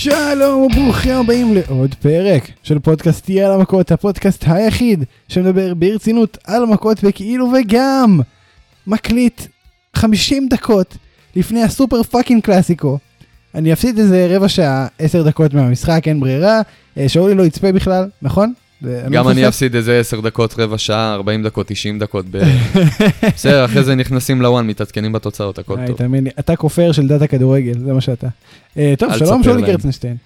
שלום וברוכים הבאים לעוד פרק של פודקאסט תהיה על המכות, הפודקאסט היחיד שמדבר ברצינות על מכות וכאילו וגם מקליט 50 דקות לפני הסופר fucking קלאסיקו. אני אפסיד איזה רבע שעה, 10 דקות מהמשחק, אין ברירה, אה, שאולי לא יצפה בכלל, נכון? גם אני אפסיד איזה 10 דקות, רבע שעה, 40 דקות, 90 דקות. בסדר, אחרי זה נכנסים ל ONE, מתעדכנים בתוצאות, הכל טוב. תאמין לי, אתה כופר של דת הכדורגל, זה מה שאתה. אה, טוב, שלום שולי. קרצנשטיין.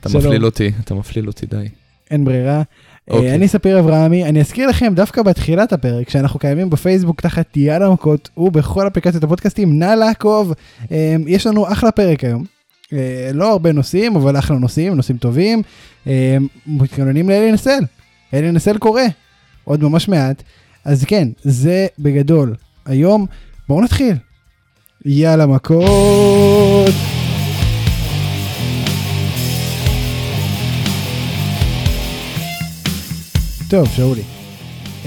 אתה. מפליל אותי, אתה מפליל אותי, די. אין ברירה. אה, אוקיי. אני ספיר אברהמי, אני אזכיר לכם דווקא בתחילת הפרק שאנחנו קיימים בפייסבוק תחת על המכות ובכל אפליקציות הפודקאסטים, נא לעקוב. אה, יש לנו אחלה פרק היום. אה, לא הרבה נושאים, אבל אחלה נושאים, נושאים טובים. אה, מתכוננים. אלי נסל קורה, עוד ממש מעט. אז כן, זה בגדול. היום, בואו נתחיל. יאללה מכות. טוב, שאולי. Um,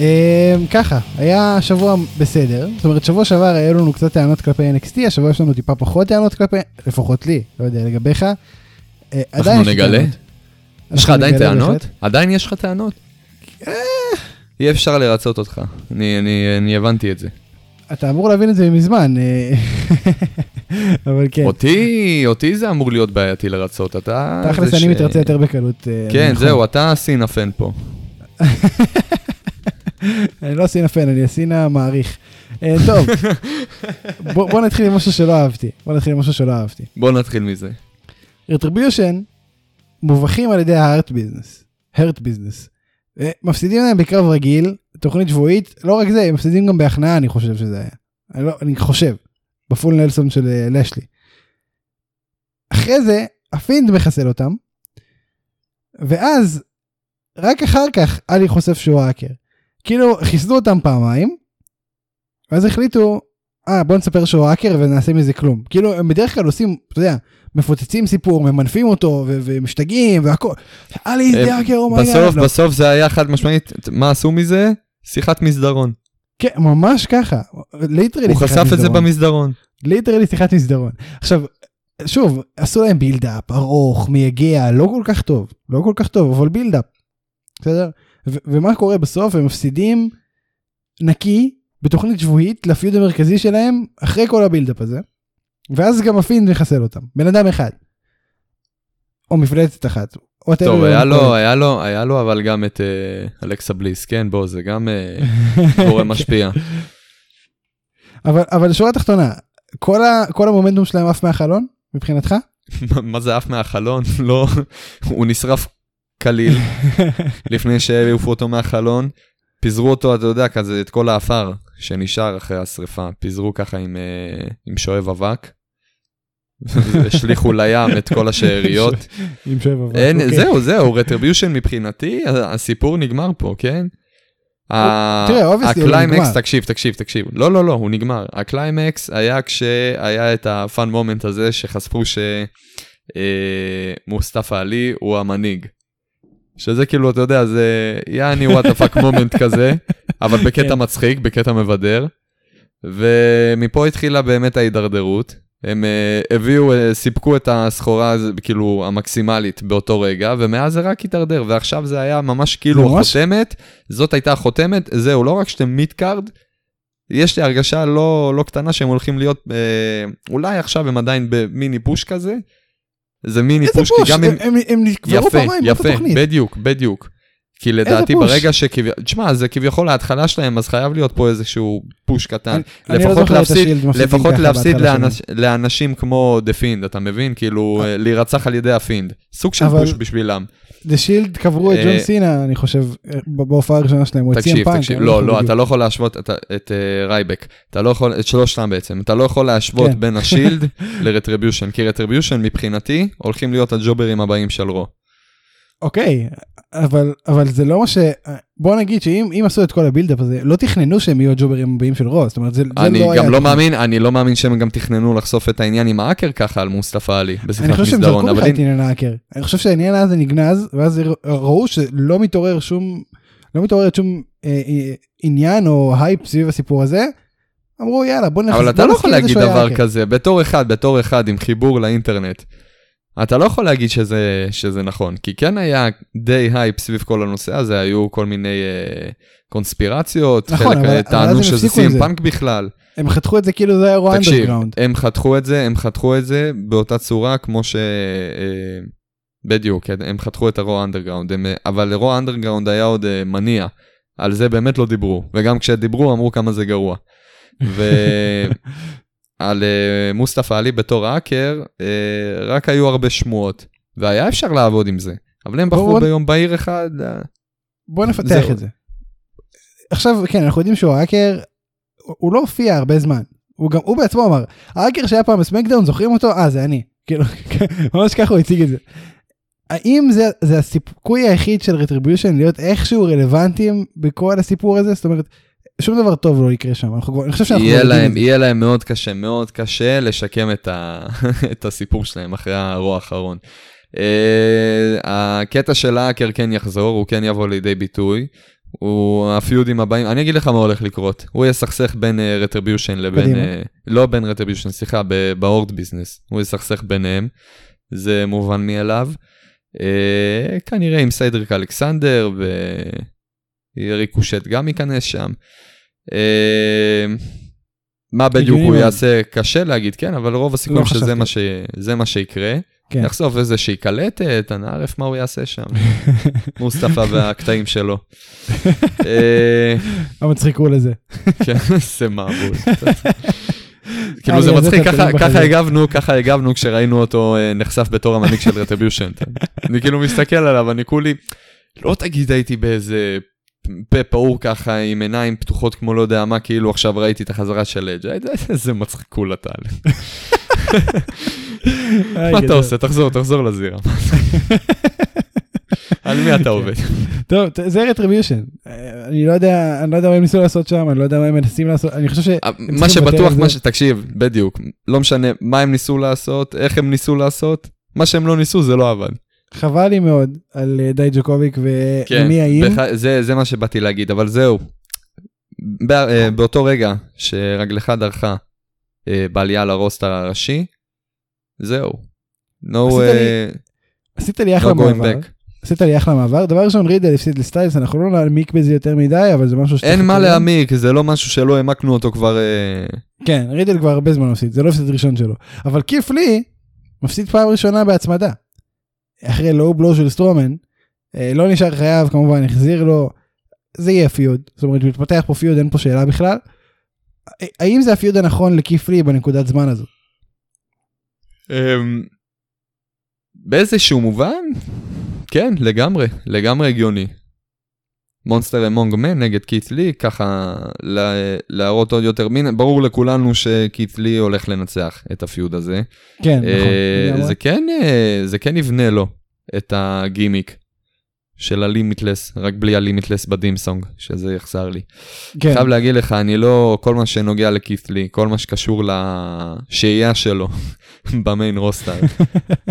ככה, היה שבוע בסדר, זאת אומרת שבוע שעבר היו לנו קצת טענות כלפי NXT, השבוע יש לנו טיפה פחות טענות כלפי, לפחות לי, לא יודע לגביך. אה, אנחנו נגלה. יש לך עדיין טענות? עדיין יש לך טענות? אי אפשר לרצות אותך, אני- הבנתי את זה. אתה אמור להבין את זה מזמן, אה, אבל כן, אותי, אותי זה אמור להיות בעייתי לרצות, אתה... תכלס אני מתרצה יותר בקלות. אה, כן, נכון. זהו, אתה הסינפן פה. אני לא אסין הפן, אני אסין המעריך. אה, טוב, בוא בוא נתחיל עם משהו שלא אהבתי, בוא נתחיל עם משהו שלא אהבתי. בוא נתחיל מזה. Retribution מובכים על ידי Hurt Business, Hurt Business. מפסידים להם בקרב רגיל, תוכנית שבועית, לא רק זה, הם מפסידים גם בהכנעה אני חושב שזה היה. אני, לא, אני חושב, ב full nelson של אה, לשלי. אחרי זה, ה Fiend מחסל אותם, ואז, רק אחר כך, עלי חושף שהוא האקר. כאילו, חיסלו אותם פעמיים, ואז החליטו, אה, בוא נספר שהוא האקר ונעשה מזה כלום. כאילו, הם בדרך כלל עושים, אתה יודע, מפוצצים סיפור, ממנפים אותו, ו- ומשתגעים, והכל. עלי זה אה, האקר, oh my god. בסוף, בסוף זה היה חד משמעית, מה עשו מזה? שיחת מסדרון. כן, ממש ככה. literally הוא חשף את זה במסדרון. literally שיחת מסדרון. עכשיו, שוב, עשו להם build-up ארוך, מייגע, לא כל כך טוב, לא כל כך טוב, אבל build-up. בסדר? ו- ומה קורה בסוף? הם מפסידים נקי בתוכנית שבועית ל feud המרכזי שלהם אחרי כל ה build-up הזה. ואז גם ה Fiend מחסל אותם. בן אדם אחד. או מפלצת אחת. whatever טוב, היה wanna לו. היה לו, היה לו אבל גם את אה, אלכסה בליס, כן, בוא, זה גם אה, גורם משפיע. אבל, אבל שורה תחתונה, כל, ה, כל המומנטום שלהם עף מהחלון, מבחינתך? מה זה עף מהחלון? לא, הוא נשרף קליל לפני שהעיפו אותו מהחלון. פיזרו אותו, אתה יודע, כזה את כל האפר שנשאר אחרי השריפה, פיזרו ככה עם, אה, עם שואב אבק. השליכו לים את כל השאריות. עם שבע. אבק, אוקיי. זהו, זהו, Retribution מבחינתי, הסיפור נגמר פה, כן? תראה, obviously הוא הקליימקס, נגמר. תקשיב, תקשיב, תקשיב. לא, לא, לא, הוא נגמר. הקליימקס היה כשהיה את ה fun moment הזה שחשפו שמוסטפא עלי הוא המנהיג. שזה כאילו, אתה יודע, זה יעני what the fuck moment כזה, אבל בקטע כן. מצחיק, בקטע מבדר. ומפה התחילה באמת ההידרדרות. הם uh, הביאו, uh, סיפקו את הסחורה כאילו המקסימלית באותו רגע, ומאז זה רק הידרדר, ועכשיו זה היה ממש כאילו ממש- החותמת, זאת הייתה החותמת, זהו, לא רק שאתם mid card, יש לי הרגשה לא, לא קטנה שהם הולכים להיות, אה, אולי עכשיו הם עדיין ב mini push כזה, זה מיני איזה push, push, כי גם אם... הם- נקברו יפה, פעמיים באותה יפה, תוכנית. בדיוק, בדיוק. כי לדעתי? ברגע שכביכול, תשמע, זה כביכול ההתחלה שלהם, אז חייב להיות פה איזשהו push קטן. אני- אני לא לפחות זוכר את להפסיד, לפחות להפסיד לאנש, לאנשים כמו The Fiend, אתה מבין? כאילו, אה, להירצח על ידי ה Fiend. סוג של אבל- push בשבילם. The Shield קברו את ג'ון אה, סינה, אני חושב, אה, בהופעה הראשונה שלהם, הוא הציע תקשיב, פאנק. תקשיב, אני לא, לא, בדיוק. אתה לא יכול להשוות את- אה, רייבק. אתה לא יכול, את שלושתם בעצם. אתה לא יכול להשוות כן. בין ה Shield ל Retribution, כי Retribution מבחינתי הולכים להיות הג'וברים הבאים של רו. אוקיי, אבל אבל זה לא מה ש... בוא נגיד שאם אם עשו את כל ה buildup הזה, לא תכננו שהם יהיו הג'וברים הבאים של רו, זאת אומרת, זה זה אני לא היה... גם לא. מאמין, אני לא מאמין שהם גם תכננו לחשוף את העניין עם ההאקר ככה על מוסטפא עלי, אני בשיחת חושב שהם מסדרון, זרקו אבל לך את עניין ההאקר. אני חושב שהעניין הזה נגנז, ואז ראו שלא מתעורר שום... לא מתעורר שום אה, אה, עניין או הייפ סביב הסיפור הזה. אמרו יאללה בוא נכנס... אבל אתה לא יכול להגיד דבר ההאקר." כזה, בתור אחד, בתור אחד עם חיבור לאינטרנט. אתה לא יכול להגיד שזה, שזה נכון, כי כן היה די הייפ סביב כל הנושא הזה, היו כל מיני אה, קונספירציות, נכון, חלק אבל- אה, אבל טענו הם שזה הפסיקו עם סים זה. פאנק בכלל. הם חתכו את זה כאילו זה אירוע תקשיב, אנדרגראונד. הם חתכו את זה, הם חתכו את זה באותה צורה כמו ש... אה, בדיוק, הם חתכו את הרו אנדרגראונד, הם, אה, אבל רו אנדרגראונד היה עוד אה, מניע, על זה באמת לא דיברו, וגם כשדיברו אמרו כמה זה גרוע. ועל אה, מוסטפא עלי בתור האקר, אה, רק היו הרבה שמועות, והיה אפשר לעבוד עם זה, אבל הם בחרו בוא- ביום בהיר אחד, אה, בוא נפתח זהו. את זה. עכשיו כן אנחנו יודעים שהוא האקר הוא- הוא לא הופיע הרבה זמן הוא גם הוא בעצמו אמר האקר שהיה פעם בסמקדאון זוכרים אותו אה זה אני כאילו ממש ככה הוא הציג את זה. האם זה זה הסיכוי היחיד של רטריביושן להיות איכשהו רלוונטיים בכל הסיפור הזה זאת אומרת שום דבר טוב לא יקרה שם אנחנו כבר אני חושב שאנחנו יהיה יודעים להם. יהיה להם מאוד קשה, מאוד קשה לשקם את, ה... את הסיפור שלהם אחרי הרו האחרון. Uh, הקטע של ההאקר כן יחזור, הוא כן יבוא לידי ביטוי. הוא הפיודים הבאים, אני אגיד לך מה הולך לקרות. הוא יסכסך בין Retribution לבין, קדימה. uh, לא בין Retribution, סליחה, ב Hurt Business. הוא יסכסך ביניהם, זה מובן מאליו. Uh, כנראה עם סדריק אלכסנדר וריקושט גם ייכנס שם. אה, מה בדיוק הוא. יעשה קשה להגיד כן אבל רוב הסיכויים לא שזה. מה, שיקרה. כן. יחשוף איזושהי קלטת אני ערף מה הוא יעשה שם. מוסטפא והקטעים שלו. אה, המצחיק הוא לזה. כן זה מבול. כאילו אה, זה זה מצחיק ככה. הגבנו ככה הגבנו כשראינו אותו אה, נחשף בתור המנהיג של רטריביושן. אני כאילו מסתכל עליו אני כולי לא תגיד הייתי באיזה פה פעור ככה עם עיניים פתוחות כמו לא יודע מה כאילו עכשיו ראיתי את החזרה של אג' איזה מצחיק כול אתה. איי, מה אתה. עושה תחזור תחזור לזירה. על מי אתה עובד? טוב זה רטריביושן אני לא יודע אני לא יודע מה הם ניסו לעשות שם אני לא יודע מה הם מנסים לעשות אני חושב ש... מה שבטוח מה. ש... תקשיב בדיוק לא משנה מה הם ניסו לעשות איך הם ניסו לעשות מה שהם לא ניסו זה לא עבד. חבל לי מאוד על אה, די ג'וקוביק ומי האם. זה, זה מה שבאתי להגיד, אבל זהו. אה, באותו רגע שרגלך דרכה אה, בעלייה לרוסטר הראשי, זהו. No, עשית לי אחלה מעבר. עשית לי אחלה מעבר. דבר ראשון רידל הפסיד לסטיילס אנחנו לא נעמיק בזה יותר מדי אבל זה משהו שצריך אין מה. להעמיק, זה לא משהו שלא העמקנו אותו כבר... כן רידל כבר הרבה זמן מפסיד זה לא הפסיד ראשון שלו. אבל כיף לי מפסיד פעם ראשונה בהצמדה. אחרי לואו בלו של סטרומן. אה, לא נשאר חייב כמובן החזיר לו. זה יהיה פיוד. זאת אומרת מתפתח פה פיוד אין פה שאלה בכלל. אה, האם זה הפיוד הנכון לכיף לי בנקודת זמן הזו? אמ, באיזשהו מובן, כן, לגמרי, לגמרי הגיוני. monster among men נגד קית' לי, ככה לה- להראות עוד יותר, מין, ברור לכולנו שקית' לי הולך לנצח את ה feud הזה. כן נכון. אה, לגמרי. זה כן, אה, זה כן יבנה לו את הגימיק של ה limitless, רק בלי ה limitless ב theme song, שזה יחסר לי. כן. חייב להגיד לך, אני לא, כל מה שנוגע לקית' לי, כל מה שקשור לשהייה שלו במיין רוסטר,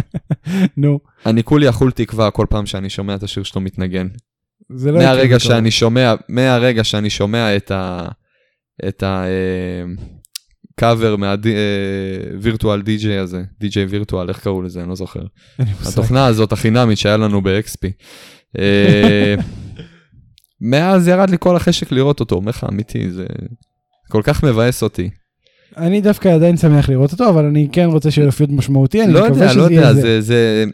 נו. אני כולי אכול תקווה כל פעם שאני שומע את השיר שלו מתנגן. זה לא יקרה מהרגע בקרוב. שאני שומע, מהרגע שאני שומע את ה... את ה... קאבר מהווירטואל די.ג'יי הזה, די.ג'יי וירטואל, איך קראו לזה, אני לא זוכר. התוכנה הזאת החינמית שהיה לנו ב-XP. אה, מאז ירד לי כל החשק לראות אותו, אומר לך אמיתי, זה כל כך מבאס אותי. אני דווקא עדיין שמח לראות אותו אבל אני כן רוצה שיהיה לו פיוט משמעותי אני לא מקווה יודע, שזה לא יהיה יודע, זה. זה, זה,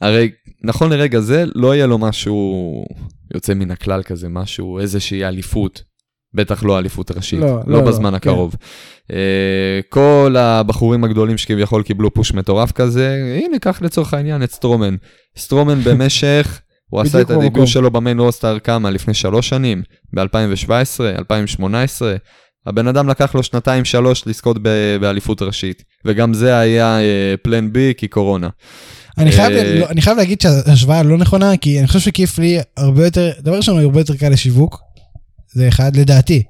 הרי נכון לרגע זה לא יהיה לו משהו יוצא מן הכלל כזה, משהו, איזושהי אליפות. בטח לא אליפות ראשית, לא, לא, לא, לא לא, בזמן כן. הקרוב. אה, כל הבחורים הגדולים שכביכול קיבלו פוש מטורף כזה, הנה קח לצורך העניין את סטרומן. סטרומן במשך, הוא עשה את במקום. שלו במיין רוסטר כמה? לפני שלוש שנים? ב-2017, 2018. הבן אדם לקח לו שנתיים שלוש לזכות באליפות ראשית, וגם זה היה פלן בי כי קורונה. אני חייב, אה, לא, אני חייב להגיד שההשוואה לא נכונה כי אני חושב שכיף לי הרבה יותר דבר ראשון הוא הרבה יותר קל לשיווק. זה אחד לדעתי.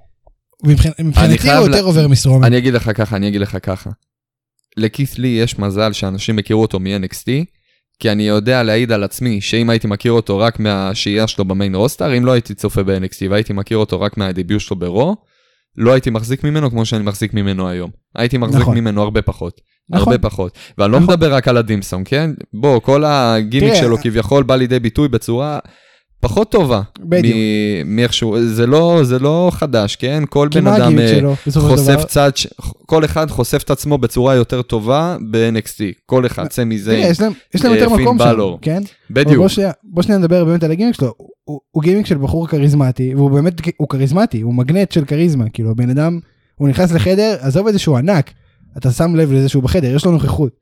מבחינ- מבחינתי הוא יותר עובר מסטרומן. אני אגיד לך ככה, אני אגיד לך ככה. לכית' לי יש מזל שאנשים הכירו אותו מ-NXT, כי אני יודע להעיד על עצמי שאם הייתי מכיר אותו רק מהשהייה שלו במיין רוסטר, אם לא הייתי צופה ב-NXT והייתי מכיר אותו רק מהדיביוט שלו ברו, לא הייתי מחזיק ממנו כמו שאני מחזיק ממנו היום. הייתי מחזיק נכון. ממנו הרבה פחות. נכון. הרבה פחות. ואני לא נכון. מדבר רק על הדימסון, כן? בוא, כל הגימיק תראה, שלו כביכול בא לידי ביטוי בצורה פחות טובה. בדיוק. מאיכשהו, זה לא, זה לא חדש, כן? כל בן אדם אה, שלו חושף דבר? צד, ש- כל אחד חושף את עצמו בצורה יותר טובה ב-NXT. כל אחד, אה, יותר פין מקום שם, בלור. כן? בדיוק. בוא שנייה- בוא שנייה נדבר באמת על הגימיק שלו. הוא- הוא גימיק של בחור כריזמטי, והוא באמת, הוא כריזמטי, הוא מגנט של כריזמה, כאילו הבן אדם, הוא נכנס לחדר, עזוב את זה שהוא ענק, אתה שם לב לזה שהוא בחדר, יש לו נוכחות.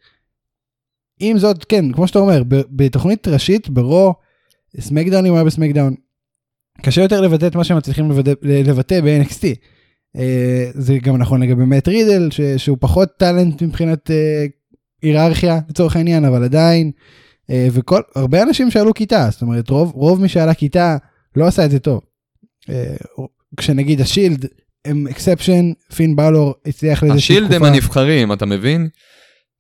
עם זאת, כן, כמו שאתה אומר, בתוכנית ראשית, ברו, סמקדאון אם הוא היה בסמקדאון, קשה יותר לבטא את מה שהם מצליחים לבטא- לבטא ב-NXT. אה, זה גם נכון לגבי מאט רידל, ש- שהוא פחות talent מבחינת אה, היררכיה לצורך העניין, אבל עדיין, וכל, הרבה אנשים שעלו כיתה, זאת אומרת, רוב, רוב מי שעלה כיתה לא עשה את זה טוב. אה, כשנגיד השילד הם אקספשן, פין בלור הצליח לאיזושהי השילד הם תקופה. הנבחרים, אתה מבין?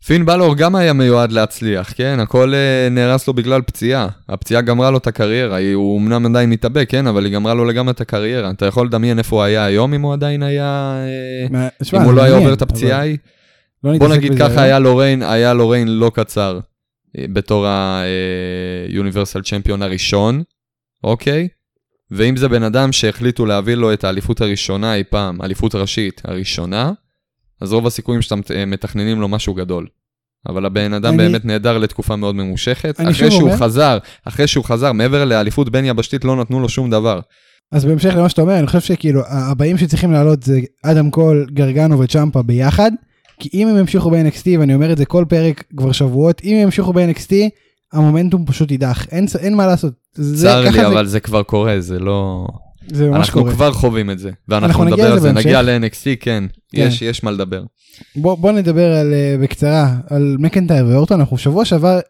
פין בלור גם היה מיועד להצליח, כן? הכל אה, נהרס לו בגלל פציעה. הפציעה גמרה לו את הקריירה, היא- הוא אמנם עדיין מתאבק, כן? אבל היא גמרה לו לגמרי את הקריירה. אתה יכול לדמיין איפה הוא היה היום אם הוא עדיין היה... אה, מה- אם הוא לא היה עובר את הפציעה ההיא? לא בוא נגיד ככה. היה לו ריין, לא קצר אה, בתור היוניברסל צ'מפיון הראשון, אוקיי? ואם זה בן אדם שהחליטו להביא לו את האליפות הראשונה אי פעם, אליפות ראשית הראשונה, אז רוב הסיכויים שאתם אה, מתכננים לו משהו גדול. אבל הבן אדם אני- באמת נהדר לתקופה מאוד ממושכת. אני אחרי שהוא אומר- חזר, אחרי שהוא חזר, מעבר לאליפות בין יבשתית לא נתנו לו שום דבר. אז בהמשך למה שאתה אומר, אני חושב שכאילו הבאים שצריכים לעלות זה אדם קול, גרגנו וצ'מפה ביחד, כי אם הם ימשיכו ב-NXT, ואני אומר את זה כל פרק כבר שבועות, אם הם ימשיכו ב-NXT, המומנטום פשוט יידח, אין, אין מה לעשות. זה, צר לי, זה, אבל זה כבר קורה, זה לא... זה ממש אנחנו קורה. כבר חווים את זה. אנחנו ואנחנו נדבר על זה. נגיע ל-NXT, כן. כן. יש יש מה לדבר. בוא, בוא נדבר על, uh, בקצרה על מקנטייר ואורטון, אנחנו שבוע שעבר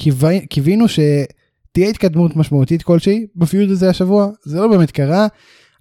קיוו- קיווינו שתהיה התקדמות משמעותית כלשהי בפיוד הזה השבוע, זה לא באמת קרה.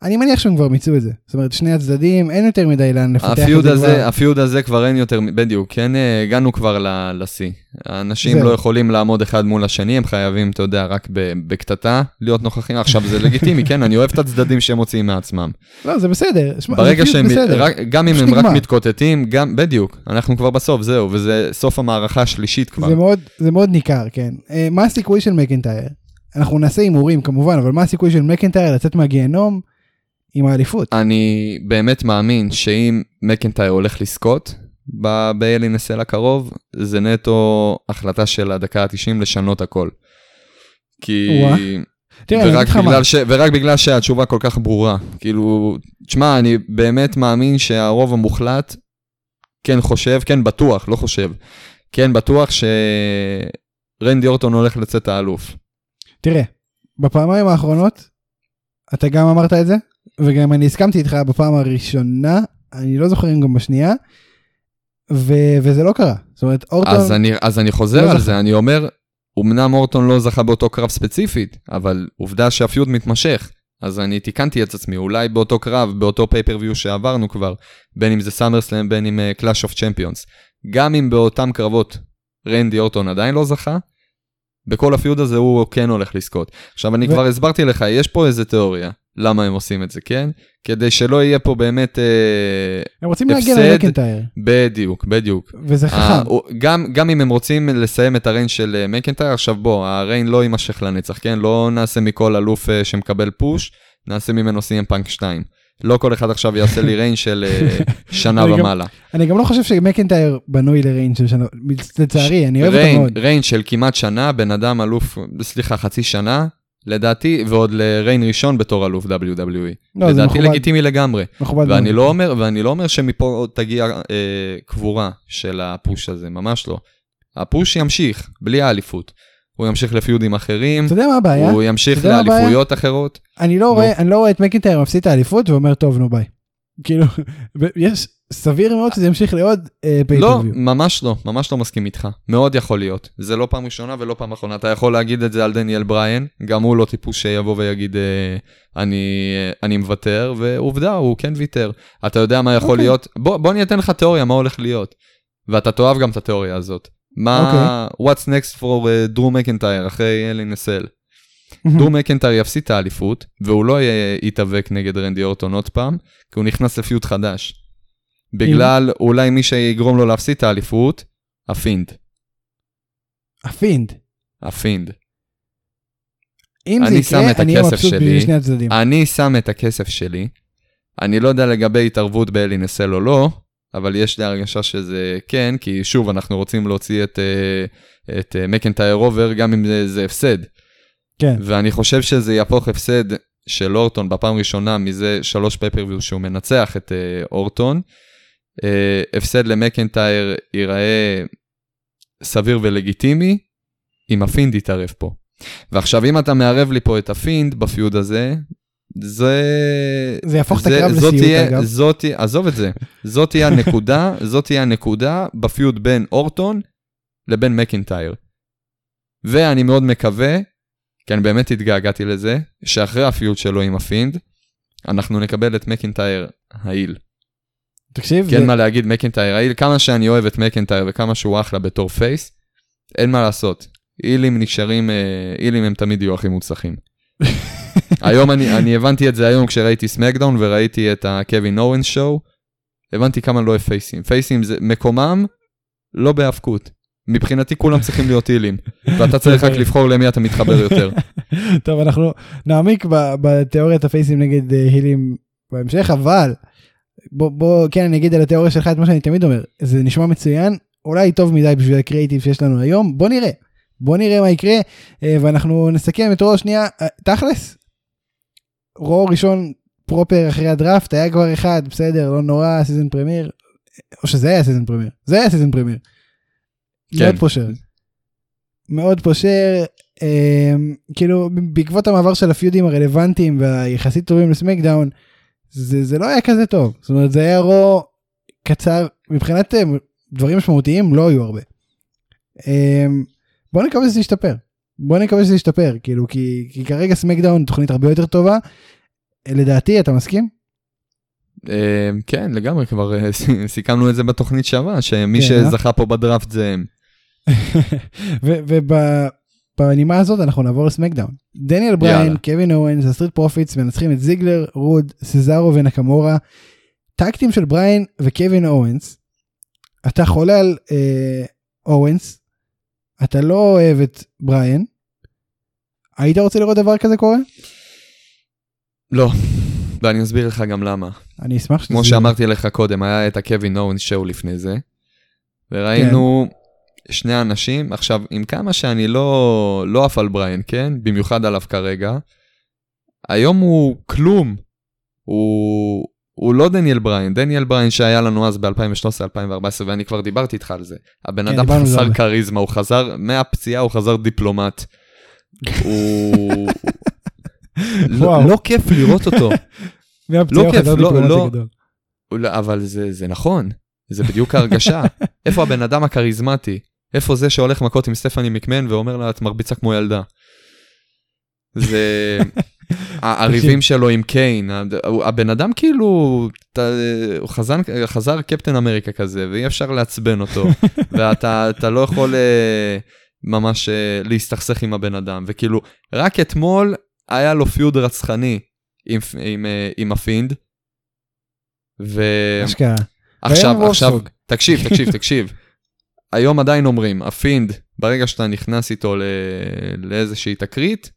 אני מניח שהם כבר מיצו את זה. זאת אומרת, שני הצדדים, אין יותר מדי לאן לפתח את זה הזה, כבר. הפיוד הזה כבר אין יותר, בדיוק, כן, אה, הגענו כבר לשיא. האנשים. לא יכולים לעמוד אחד מול השני, הם חייבים, אתה יודע, רק בקטטה להיות נוכחים. עכשיו זה לגיטימי, כן, אני אוהב את הצדדים שהם מוציאים מעצמם. לא, זה בסדר. ברגע שהם, בסדר. רק- גם אם הם רק. מתקוטטים, גם, בדיוק, אנחנו כבר בסוף, זהו, וזה סוף המערכה השלישית כבר. זה מאוד, זה מאוד ניכר, כן. אה, מה הסיכוי של מקנטייר? אנחנו נעשה הימורים כמובן, אבל מה הסיכוי של מקנטייר לצאת מהגיהנום עם האליפות? אני באמת מאמין שאם מקנטייר הולך לזכות ב- ב-LNSL הקרוב, זה נטו החלטה של הדקה ה-90 לשנות הכל. כי... תראה, ורק בגלל, ש... ורק בגלל שהתשובה כל כך ברורה. כאילו, תשמע, אני באמת מאמין שהרוב המוחלט כן חושב, כן בטוח, לא חושב, כן בטוח שרנדי אורטון הולך לצאת האלוף. תראה, בפעמיים האחרונות, אתה גם אמרת את זה, וגם אני הסכמתי איתך בפעם הראשונה, אני לא זוכר אם גם בשנייה, ו- וזה לא קרה. זאת אומרת, אורטון, אז אני, אז אני חוזר לא על זכה. זה, אני אומר, אמנם אורטון לא זכה באותו קרב ספציפית, אבל עובדה שהפיוד מתמשך. אז אני תיקנתי את עצמי, אולי באותו קרב, באותו פייפריוויו שעברנו כבר, בין אם זה סאמרסלאם, בין אם קלאש אוף צ'מפיונס. גם אם באותם קרבות רנדי אורטון עדיין לא זכה, בכל ה feud הזה הוא כן הולך לזכות. עכשיו אני ו- כבר הסברתי לך, יש פה איזה תיאוריה, למה הם עושים את זה, כן? כדי שלא יהיה פה באמת... אה, הם רוצים להגיע הפסד. למקנטייר, בדיוק, בדיוק. וזה אה, חכם. הוא- גם, גם אם הם רוצים לסיים את ה reign של אה, מקנטייר, עכשיו בוא, ה reign לא יימשך לנצח, כן? לא נעשה מכל אלוף אה, שמקבל push, נעשה ממנו סי.אם פאנק 2. לא כל אחד עכשיו יעשה לי ריין של אה, שנה ומעלה. אני גם לא חושב שמקנטייר בנוי לריין של שנה, לצערי, אני אוהב אותו מאוד. ריין של כמעט שנה, בן אדם אלוף, סליחה, חצי שנה, לדעתי, ועוד לריין ראשון בתור אלוף WWE. לא, לדעתי מכובד, לגיטימי לגמרי. מכובד ואני מאוד. לא אומר, ואני לא אומר שמפה תגיע אה, קבורה של הפוש הזה, ממש לא. הפוש ימשיך, בלי האליפות. הוא ימשיך לפיודים אחרים, אתה יודע מה הבעיה? הוא ימשיך? לאליפויות אחרות. אני לא. רואה, אני לא רואה את מקינטייר מפסיד את האליפות ואומר טוב נו ביי. כאילו, יש, סביר מאוד שזה ימשיך לעוד לא, pay-per-view. ממש לא, ממש לא מסכים איתך. מאוד יכול להיות. זה לא פעם ראשונה ולא פעם אחרונה. אתה יכול להגיד את זה על דניאל בריין, גם הוא לא טיפוס שיבוא ויגיד אה, אני, אה, אני מוותר, ועובדה, הוא כן ויתר. אתה יודע מה יכול אוקיי. להיות? בוא, בוא אני אתן לך תיאוריה מה הולך להיות. ואתה תאהב גם את התיאוריה הזאת. מה, אוקיי. what's next for uh, דרו מקנטייר אחרי Hell in a Cell? דרו מקנטייר יפסיד את האליפות, והוא לא יתאבק נגד רנדי אורטון עוד פעם, כי הוא נכנס ל feud חדש. בגלל אולי מי שיגרום לו להפסיד את האליפות, ה Fiend. ה Fiend. ה Fiend. אם זה יקרה, אני אהיה מבסוט. בשני הצדדים. אני שם את הכסף שלי. אני לא יודע לגבי התערבות ב Hell in a Cell או לא, אבל יש לי הרגשה שזה כן, כי שוב, אנחנו רוצים להוציא את, אה, את אה, מקנטייר over, גם אם זה, זה הפסד. כן. ואני חושב שזה יהפוך הפסד של אורטון בפעם ראשונה מזה שלוש pay-per-view שהוא מנצח את אה, אורטון. הפסד למקנטייר ייראה סביר ולגיטימי, אם ה Fiend יתערב פה. ועכשיו אם אתה מערב לי פה את ה Fiend ב feud הזה, זה... זה יהפוך את זה- הקרב זאת לסיוט, תהיה- אגב. זאת תהיה, עזוב את זה, זאת תהיה הנקודה, זאת תהיה הנקודה ב feud בין אורטון לבין מקינטייר. ואני מאוד מקווה, כי אני באמת התגעגעתי לזה, שאחרי ה feud שלו עם הפינד, אנחנו נקבל את מקינטייר ה heel. תקשיב, כי אין זה- מה להגיד מקינטייר ה heel, כמה שאני אוהב את מקינטייר וכמה שהוא אחלה בתור face, אין מה לעשות. אילים נשארים, אה, אילים הם תמיד יהיו הכי מוצלחים. היום אני, אני הבנתי את זה היום כשראיתי סמקדאון וראיתי את הקווין אורנס שואו, הבנתי כמה לא אוהב פייסים. פייסים זה מקומם לא בהאבקות. מבחינתי כולם צריכים להיות אילים, ואתה צריך רק לבחור למי אתה מתחבר יותר. טוב, אנחנו נעמיק בתיאוריית הפייסים נגד אה, הילים בהמשך, אבל בוא, בוא, כן, אני אגיד על התיאוריה שלך את מה שאני תמיד אומר, זה נשמע מצוין, אולי טוב מדי בשביל הקריאיטיב שיש לנו היום, בוא נראה. בוא נראה מה יקרה, אה, ואנחנו נסכם את רו שנייה, אה, תכלס, רו ראשון proper אחרי הדראפט, היה כבר אחד, בסדר, לא נורא, season premiere, או שזה היה season premiere, זה היה season premiere. כן. מאוד פושר. מאוד פושר, אה, כאילו בעקבות המעבר של הפיודים הרלוונטיים והיחסית טובים לסמקדאון, זה, זה לא היה כזה טוב, זאת אומרת זה היה רו קצר, מבחינת אה, דברים משמעותיים לא היו הרבה. אה, בוא נקווה שזה ישתפר, בוא נקווה שזה ישתפר, כאילו כי, כי כרגע סמקדאון תוכנית הרבה יותר טובה, לדעתי אתה מסכים? אה, כן, לגמרי, כבר אה, סיכמנו את זה בתוכנית שעברה, שמי כן, אה? שזכה פה בדראפט זה הם. ובנימה הזאת אנחנו נעבור לסמקדאון. דניאל בריין. קווין אורנס, הסטריט פרופיטס מנצחים את זיגלר, רוד, סזארו ונקמורה. טקטים של בריין וקווין אורנס. אתה חולה על אה, אורנס, אתה לא אוהב את בריין. היית רוצה לראות דבר כזה קורה? לא, ואני אסביר לך גם למה. אני אשמח שזה... כמו שאמרתי לך קודם, היה את הקווין אורנס שואו לפני זה, וראינו שני אנשים, עכשיו, עם כמה שאני לא, לא עף על בריין, כן? במיוחד עליו כרגע, היום הוא כלום. הוא, הוא לא דניאל בריין, דניאל בריין שהיה לנו אז ב-2013-2014, ואני כבר דיברתי איתך על זה. הבן כן, אדם חסר. כריזמה, הוא חזר, מהפציעה הוא חזר דיפלומט. הוא... לא, לא כיף לראות אותו. לא כיף, לא- לא. לא, אבל זה, זה נכון, זה בדיוק ההרגשה. איפה הבן אדם הכריזמטי? איפה זה שהולך מכות עם סטפני מקמן ואומר לה, את מרביצה כמו ילדה? זה... הריבים שלו עם קיין, הבן אדם כאילו, הוא חזן, חזר קפטן אמריקה כזה, ואי אפשר לעצבן אותו, ואתה אתה לא יכול אה, ממש אה, להסתכסך עם הבן אדם, וכאילו, רק אתמול היה לו feud רצחני עם, עם, אה, עם הפינד, ו... אשכרה. עכשיו, עכשיו. תקשיב, תקשיב, תקשיב. היום עדיין אומרים, הפינד, ברגע שאתה נכנס איתו ל... לאיזושהי תקרית,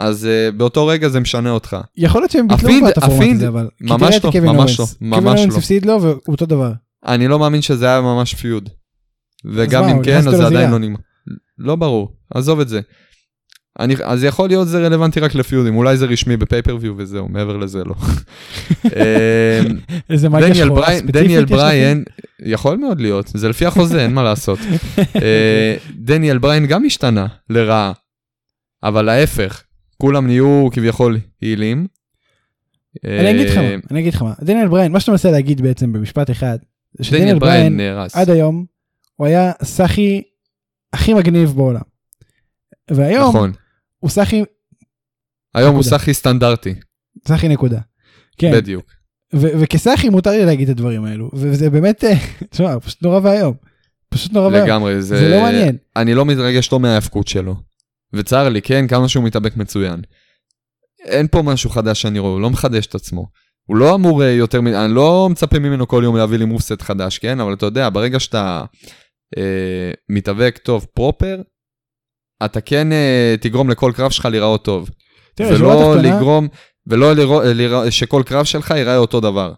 אז uh, באותו רגע זה משנה אותך. יכול להיות שהם ביטלו כבר את הפורמט הזה אבל. ממש תראה את לא, ממש. לא, קווין ממש אורנס לא. הפסיד לו והוא אותו דבר. אני לא מאמין שזה היה ממש פיוד. וגם אם כן, אז זה עדיין. לא נגמר. לא ברור, עזוב את זה. אני, אז יכול להיות זה רלוונטי רק לפיודים, אולי זה רשמי בפייפריוויו וזהו, מעבר לזה לא. אמ, איזה מגיה דניאל שחורה ספציפית דניאל יש לפינד? בריין, יכול מאוד להיות, זה לפי החוזה, אין מה לעשות. אה, דניאל בריין גם השתנה לרעה, אבל ההפך, כולם נהיו כביכול הילים. אני אגיד לך אה, מה, אני אגיד לך מה. דניאל בריין, מה שאתה מנסה להגיד בעצם במשפט אחד, זה דניאל שדניאל בריין נהרס. עד היום, הוא היה סאחי הכי מגניב בעולם. והיום נכון, הוא סאחי, היום הוא נקודה. סאחי סטנדרטי, סאחי נקודה. כן, בדיוק. וכסאחי מותר לי להגיד את הדברים האלו, וזה באמת, אה, תשמע, פשוט נורא ואיום. פשוט נורא ואיום. לגמרי, זה לא מעניין. אני לא מתרגש לא מההאבקות שלו. וצר לי, כן, כמה שהוא מתאבק מצוין. אין פה משהו חדש שאני רואה, הוא לא מחדש את עצמו. הוא לא אמור אה, יותר, אני לא מצפה ממנו כל יום להביא לי מופסט חדש, כן? אבל אתה יודע, ברגע שאתה אה, מתאבק טוב פרופר, אתה כן אה, תגרום לכל קרב שלך להיראות טוב. תראה, ולא לגרום, ולא לראות, לראות, שכל קרב שלך ייראה אותו דבר.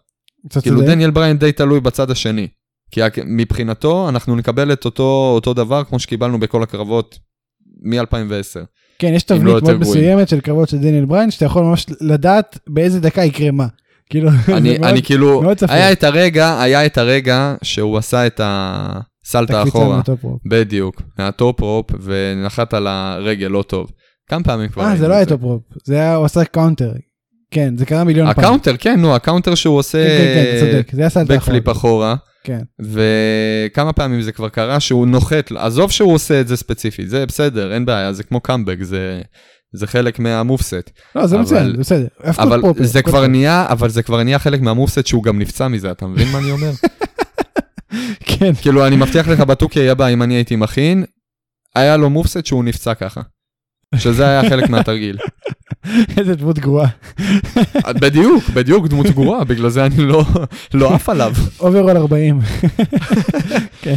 כאילו צודק. דניאל בריין די תלוי בצד השני. כי מבחינתו אנחנו נקבל את אותו, אותו דבר כמו שקיבלנו בכל הקרבות מ-2010. כן, יש לא תבנית מאוד. מסוימת של קרבות של דניאל בריין, שאתה יכול ממש לדעת באיזה דקה יקרה מה. כאילו, אני, מאוד- אני כאילו, מאוד. היה את הרגע, היה את הרגע שהוא עשה את הסלטה אחורה. בדיוק, מה top rope ונחת על הרגל לא טוב. כמה פעמים כבר אה, זה לא היה top rope, זה היה, הוא עשה counter. כן, זה קרה מיליון פעם. ה counter, כן, נו, ה counter שהוא עושה כן, כן, כן, צודק, זה היה סלטה backflip אחורה. כן. וכמה פעמים זה כבר קרה שהוא נוחת, עזוב שהוא עושה את זה ספציפית, זה בסדר, אין בעיה, זה כמו קאמבק, זה, זה חלק מה moveset. לא, זה מצוין, זה בסדר. אבל proper, זה כבר. נהיה, אבל זה כבר נהיה חלק מה moveset שהוא גם נפצע מזה, אתה מבין מה אני אומר? כן, כאילו, אני מבטיח לך ב-2K הבא, אם אני הייתי מכין, היה לו moveset שהוא נפצע ככה. שזה היה חלק מהתרגיל. איזה דמות גרועה. בדיוק, בדיוק, דמות גרועה, בגלל זה אני לא, לא עף עליו. overall 40. כן.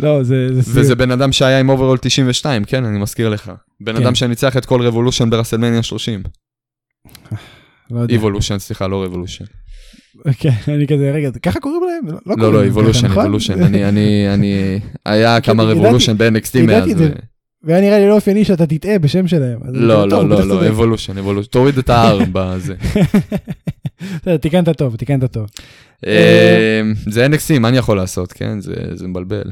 לא, זה. וזה בן אדם שהיה עם overall 92, כן, אני מזכיר לך. בן כן. אדם שניצח את כל רבולושן ברסלמניה 30. לא יודע. איבולושן, סליחה, לא רבולושן. כן, אני כזה, רגע, ככה קוראים להם? לא לא, לא, איבולושן, נכון? איבולושן. אני, אני, אני, היה כן, כמה רבולושן ב-NXT מאז. והיה נראה לי לא אופייני שאתה תטעה בשם שלהם. לא, לא, לא. לא, אבולושן, אבולושן. תוריד את ה-R בזה. בסדר, תיקנת טוב, תיקנת טוב. אה, זה NXT, מה אני יכול לעשות, כן? זה מבלבל.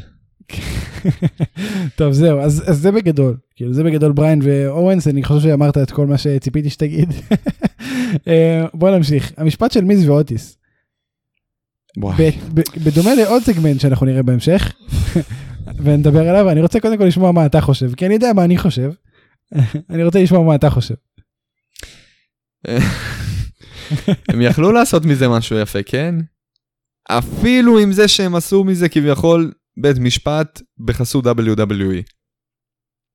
טוב, זהו, אז זה בגדול. כאילו, זה בגדול בריין ואורנס, אני חושב שאמרת את כל מה שציפיתי שתגיד. אה, בוא נמשיך. המשפט של מיז ואוטיס. בדומה לעוד סגמנט שאנחנו נראה בהמשך, ונדבר עליו, אני רוצה קודם כל לשמוע מה אתה חושב, כי אני יודע מה אני חושב. אני רוצה לשמוע מה אתה חושב. הם יכלו לעשות מזה משהו יפה, כן? אפילו עם זה שהם עשו מזה כביכול בית משפט בחסות WWE.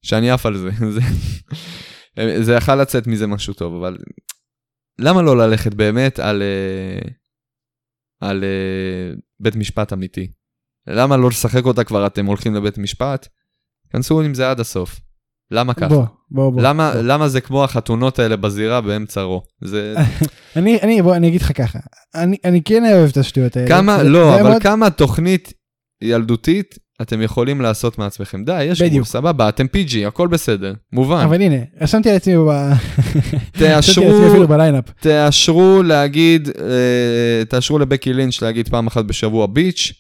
שאני עף על זה. זה, זה יכל לצאת מזה משהו טוב, אבל למה לא ללכת באמת על, אה, על אה, בית משפט אמיתי? למה לא לשחק אותה כבר אתם הולכים לבית משפט? כנסו עם זה עד הסוף. למה ככה? בוא, בוא, בוא. למה, בוא. למה זה כמו החתונות האלה בזירה באמצע רו? זה אני, אני, בוא, אני אגיד לך ככה, אני, אני כן אוהב את השטויות האלה. כמה, זה- לא, זה אבל מאוד- כמה תוכנית ילדותית אתם יכולים לעשות מעצמכם? די, יש גבול. סבבה, אתם PG, הכל בסדר, מובן. אבל הנה, רשמתי על עצמי ב... תאשרו. תאשרו להגיד, אה, תאשרו לבקי לינץ' להגיד פעם אחת בשבוע ביץ',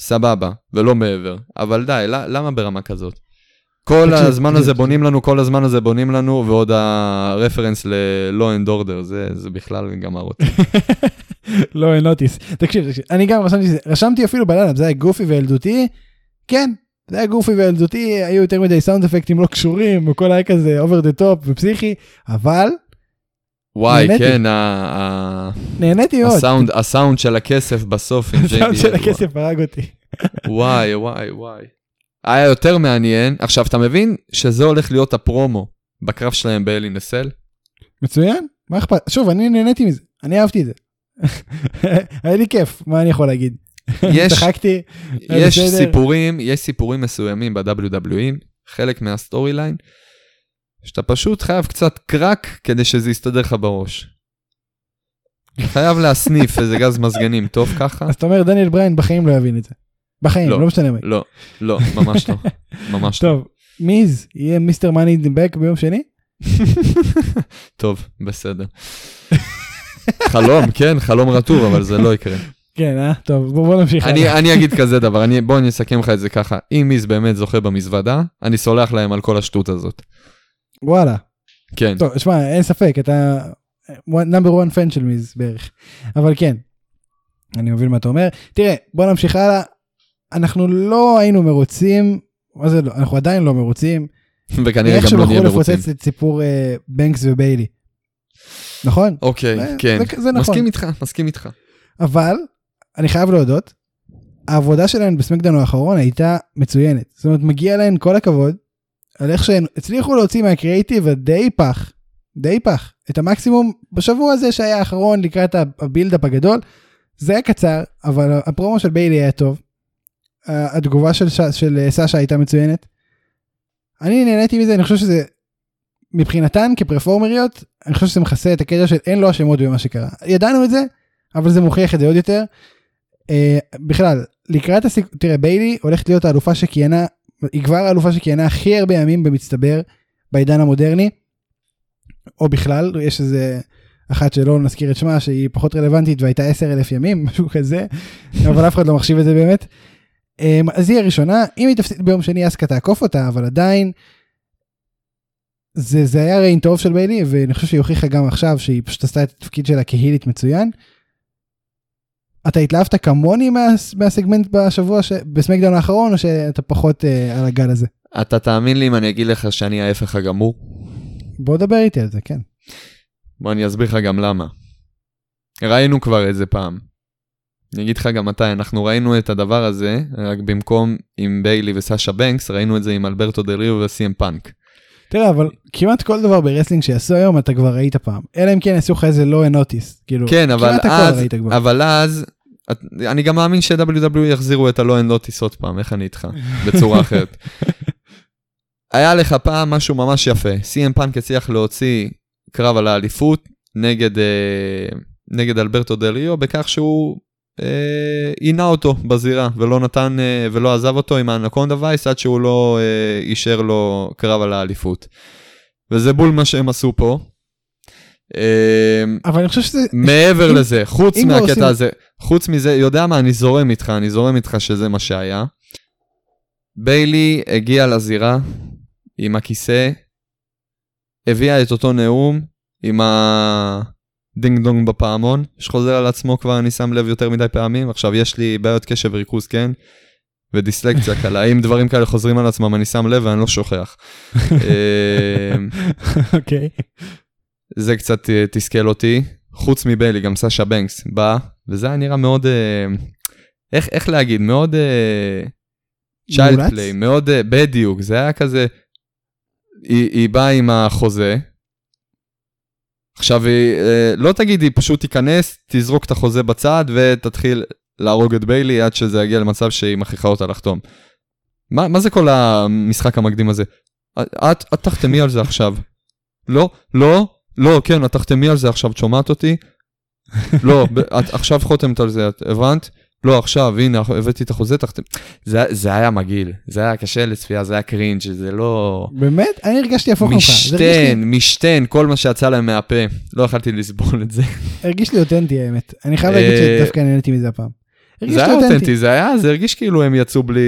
סבבה, ולא מעבר. אבל די, למה ברמה כזאת? כל הזמן הזה. בונים לנו, כל הזמן הזה בונים לנו, ועוד הרפרנס ל-law and order, זה, זה בכלל גמר אותי. לא, אין נוטיס. תקשיב, תקשיב, אני גם רשמתי, רשמתי אפילו בליינאפ, זה היה גופי וילדותי, כן, זה היה goofy וילדותי, היו יותר מדי סאונד אפקטים לא קשורים, הכל היה כזה over the top ופסיכי, אבל וואי, נהניתי. כן, ה- נהניתי מאוד. הסאונד, הסאונד של הכסף בסוף עם הסאונד JBL, של הכסף הרג אותי. וואי, וואי, וואי. היה יותר מעניין. עכשיו, אתה מבין שזה הולך להיות הפרומו בקרב שלהם ב Hell in a Cell? מצוין, מה אכפת? שוב, אני נהניתי מזה, אני אהבתי את זה. היה לי כיף, מה אני יכול להגיד? יש, צחקתי, יש. סיפורים, יש סיפורים מסוימים ב-WWE, חלק מה storyline, שאתה פשוט חייב קצת crack כדי שזה יסתדר לך בראש. חייב להסניף איזה גז מזגנים טוב ככה? אז אתה אומר דניאל בריין בחיים לא יבין את זה. בחיים, לא. לא משנה מה. לא, לא, ממש לא. ממש לא. טוב, מיז יהיה Mr. Money Bank ביום שני? טוב, בסדר. חלום, כן, חלום רטוב, אבל זה לא יקרה. כן, אה? טוב, בוא בוא נמשיך. אני. אני אגיד כזה דבר, אני, בוא אני אסכם לך את זה ככה, אם מיז באמת זוכה במזוודה, אני סולח להם על כל השטות הזאת. וואלה. כן. טוב, שמע, אין ספק, אתה נאמבר 1 פן של מיז בערך. אבל כן, אני מבין מה אתה אומר. תראה, בוא נמשיך הלאה. אנחנו לא היינו מרוצים, מה זה לא, אנחנו עדיין לא מרוצים. וכנראה איך גם שהם לא נהיה מרוצים. לפוצץ את סיפור אה, בנקס וביילי. נכון? אוקיי, זה- כן. זה- זה נכון. מסכים איתך, מסכים איתך. אבל אני חייב להודות, העבודה שלהן בסמקדאון האחרון הייתה מצוינת. זאת אומרת, מגיע להן כל הכבוד על איך שהם הצליחו להוציא מהקריאיטיב הדי פח, די פח, את המקסימום בשבוע הזה שהיה האחרון לקראת ה buildup הגדול. זה היה קצר, אבל הפרומו של ביילי היה טוב. התגובה של, ש... של סאשה הייתה מצוינת. אני נהניתי מזה, אני חושב שזה, מבחינתן כפרפורמריות, אני חושב שזה מכסה את הקטע של אין לו אשמות במה שקרה. ידענו את זה, אבל זה מוכיח את זה עוד יותר. אה, בכלל, לקראת הסיק... תראה, ביילי הולכת להיות האלופה שכיהנה, היא כבר האלופה שכיהנה הכי הרבה ימים במצטבר בעידן המודרני. או בכלל, יש איזה אחת שלא נזכיר את שמה שהיא פחות רלוונטית והייתה 10 אלף ימים, משהו כזה, אבל אף אחד לא מחשיב את זה באמת. אמ, אז היא הראשונה, אם היא תפסיד ביום שני אסקה תעקוף אותה, אבל עדיין, זה, זה היה ריין טוב של ביילי, ואני חושב שהיא הוכיחה גם עכשיו שהיא פשוט עשתה את התפקיד שלה כהילית מצוין. אתה התלהבת כמוני מה, מהסגמנט בשבוע, ש... בסמקדאון האחרון, או שאתה פחות uh, על הגל הזה? אתה תאמין לי אם אני אגיד לך שאני ההפך הגמור? בוא דבר איתי על זה, כן. בוא אני אסביר לך גם למה. ראינו כבר איזה פעם. אני אגיד לך גם מתי, אנחנו ראינו את הדבר הזה, רק במקום עם ביילי וסאשה בנקס, ראינו את זה עם אלברטו דריו וסי.אם פאנק. תראה, אבל כמעט כל דבר ברסלינג שיעשו היום אתה כבר ראית פעם. אלא אם כן יעשו לך איזה לא נוטיס. כאילו, כן, אבל אז, אבל אז, אני גם מאמין ש-WW e יחזירו את הלא נוטיס עוד פעם, איך אני איתך? בצורה אחרת. היה לך פעם משהו ממש יפה, סי.אם פאנק הצליח להוציא קרב על האליפות נגד, אה, נגד אלברטו דריו בכך שהוא עינה אותו בזירה ולא נתן אה, ולא עזב אותו עם האנקונדה וייס עד שהוא לא אה, אישר לו קרב על האליפות. וזה בול מה שהם עשו פה. אבל אני חושב שזה... מעבר לזה, חוץ מהקטע הזה, חוץ מזה, יודע מה, אני זורם איתך, אני זורם איתך שזה מה שהיה. ביילי הגיע לזירה עם הכיסא, הביאה את אותו נאום עם ה... דינג דונג בפעמון, שחוזר על עצמו כבר אני שם לב יותר מדי פעמים, עכשיו יש לי בעיות קשב וריכוז, כן? ודיסלקציה קלה, אם דברים כאלה חוזרים על עצמם אני שם לב ואני לא שוכח. אמ, אוקיי. זה קצת אה, תסכל אותי, חוץ מביילי, גם סאשה בנקס בא, וזה היה נראה מאוד, אה, איך, איך להגיד, מאוד צ'יילד uh, פליי, מאוד, בדיוק, זה היה כזה, היא, היא באה עם החוזה, עכשיו, אה, לא תגיד, היא פשוט תיכנס, תזרוק את החוזה בצד ותתחיל להרוג את ביילי עד שזה יגיע למצב שהיא מכריחה אותה לחתום. מה, מה זה כל המשחק המקדים הזה? את, את תחתמי על זה עכשיו. לא, לא, לא, כן, את תחתמי על זה עכשיו, את שומעת אותי? לא, את עכשיו חותמת על זה, את הבנת? לא, עכשיו, הנה, הבאתי את החוזה, תחתם. זה, זה היה מגעיל, זה היה קשה לצפייה, זה היה קרינג', זה לא... באמת? אני הרגשתי הפוך ממך. משתן, משתן, כל מה שיצא להם מהפה. לא יכלתי לסבול את זה. הרגיש לי אותנטי האמת. אני חייב להגיד אה, שדווקא נהניתי מזה הפעם. זה היה אותנטי, זה היה, זה הרגיש כאילו הם יצאו בלי,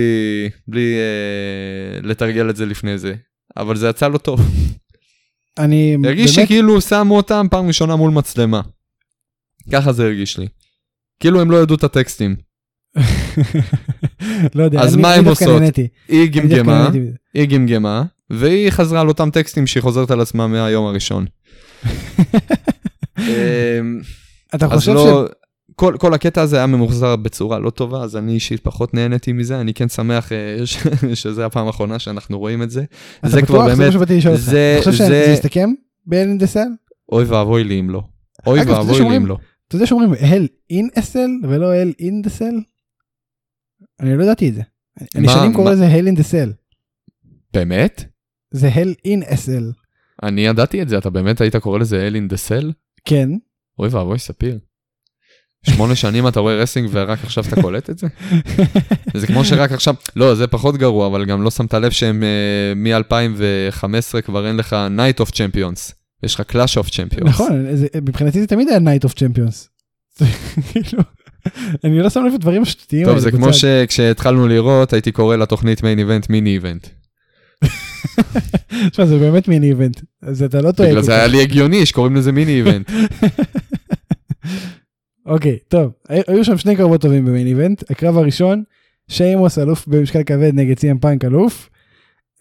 בלי אה, לתרגל את זה לפני זה. אבל זה יצא לא טוב. אני הרגיש באמת... שכאילו שמו אותם פעם ראשונה מול מצלמה. ככה זה הרגיש לי. כאילו הם לא ידעו את הטקסטים. לא יודע, אז מה הם עושות? היא גמגמה, היא גמגמה, והיא חזרה על אותם טקסטים שהיא חוזרת על עצמה מהיום הראשון. אמ, אתה חושב לא, ש... כל, כל הקטע הזה היה ממוחזר בצורה לא טובה, אז אני אישית פחות נהניתי מזה, אני כן שמח אה, שזה הפעם האחרונה שאנחנו רואים את זה. זה כבר באמת, זה, אתה חושב שזה יסתכם באלנדסל? אוי ואבוי לי אם לא. אוי ואבוי לי אם לא. אתה יודע שאומרים Hell in a Cell ולא Hell in the Cell? אני לא ידעתי את זה. אני שנים קורא לזה Hell in the Cell. באמת? זה Hell in a Cell. אני ידעתי את זה, אתה באמת היית קורא לזה Hell in the Cell? כן. אוי ואבוי ספיר. שמונה שנים אתה רואה wrestling ורק עכשיו אתה קולט את זה? זה כמו שרק עכשיו, לא, זה פחות גרוע, אבל גם לא שמת לב שהם אה, מ-2015 כבר אין לך Night of Champions. יש לך Clash of Champions. נכון, מבחינתי זה תמיד היה Night of Champions. אני לא שם לב לדברים השטותיים טוב, זה כמו שכשהתחלנו לראות, הייתי קורא לתוכנית Main Event Mini Event. תשמע, זה באמת Mini Event, אז אתה לא טועה. בגלל זה היה לי הגיוני שקוראים לזה Mini Event. אוקיי, טוב, היו שם שני קרבות טובים ב Main Event. הקרב הראשון, שיימוס אלוף במשקל כבד נגד סי.אם פאנק אלוף.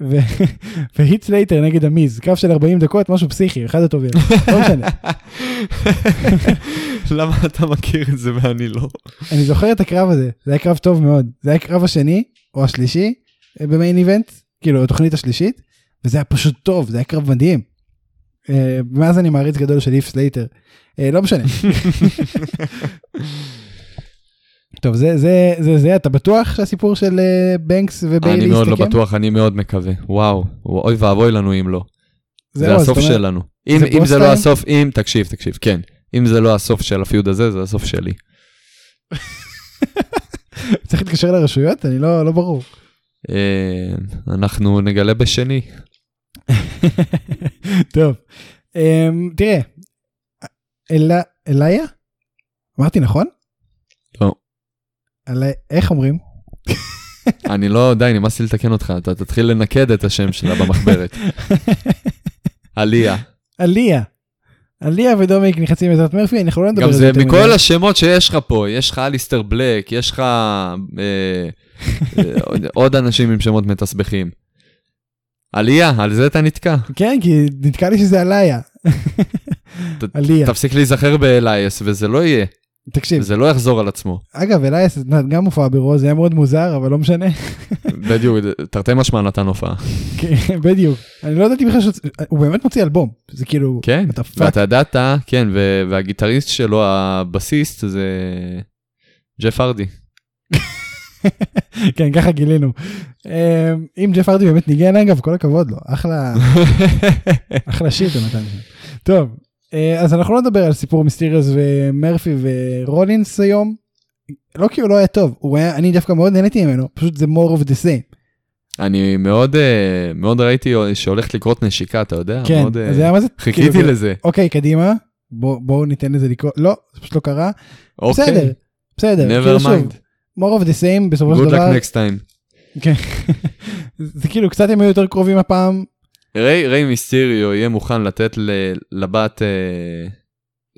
והית' סלייטר נגד המיז, קרב של 40 דקות, משהו פסיכי, אחד הטובים, לא משנה. למה אתה מכיר את זה ואני לא? אני זוכר את הקרב הזה, זה היה קרב טוב מאוד, זה היה הקרב השני, או השלישי, אה, ב Main Event, כאילו התוכנית השלישית, וזה היה פשוט טוב, זה היה קרב מדהים. אה, מאז אני מעריץ גדול של הית' סלייטר. אה, לא משנה. טוב זה זה זה זה אתה בטוח שהסיפור של אה, בנקס וביילי אני מאוד לא יסתכם? בטוח, אני מאוד מקווה. וואו, אוי ואבוי לנו אם לא. זה הסוף שלנו. אם זה אם זה לא? הסוף, אם, תקשיב, תקשיב, כן. אם זה לא הסוף של הפיוד הזה, זה הסוף שלי. צריך להתקשר לרשויות אני לא לא ברור. אה, אנחנו נגלה בשני. טוב אמ, תראה אליה אמרתי נכון? אלי- איך אומרים? אני לא, די, נמאס לי לתקן אותך, אתה תתחיל לנקד את השם שלה במחברת. עליה. עליה. עליה ודומיק נכנסים בעזרת מרפי אנחנו לא נדבר גם על זה יותר מכל מדי. השמות שיש לך פה, יש לך אליסטר בלק, יש לך אה, אה, עוד- אנשים עם שמות מתסבכים. עליה, על זה אתה נתקע. כן כי נתקע לי שזה עליה. עליה. תפסיק להיזכר באלייס וזה לא יהיה, תקשיב זה לא יחזור על עצמו. אגב אלייס גם הופעה ברוז זה היה מאוד מוזר אבל לא משנה. בדיוק, תרתי משמע נתן הופעה. כן, בדיוק אני לא ידעתי בכלל שהוא באמת מוציא אלבום זה כאילו כן, what the fuck. ואתה ידעת, כן, והגיטריסט שלו, הבסיסט, זה ג'ף הרדי. כן ככה גילינו. אמ, אם ג'ף הרדי באמת ניגן אגב כל הכבוד לו אחלה אחלה הוא נתן. טוב אז אנחנו לא נדבר על סיפור מיסטיריוס ומרפי ורולינס היום. לא כי הוא לא היה טוב הוא היה אני דווקא מאוד נהניתי ממנו פשוט זה more of the same. אני מאוד, אה, מאוד ראיתי שהולכת לקרות נשיקה, אתה יודע? כן מאוד, אה, אז זה היה מה זה חיכיתי כאילו, זה- לזה. אוקיי קדימה בוא- בואו ניתן לזה לקרות לא זה פשוט לא קרה אוקיי, בסדר בסדר never כאילו שוב, mind. more of the same בסופו של good דבר luck next time. כן. זה כאילו קצת הם היו יותר קרובים הפעם ריי, ריי מיסטיריו יהיה מוכן לתת ל- לבת אה,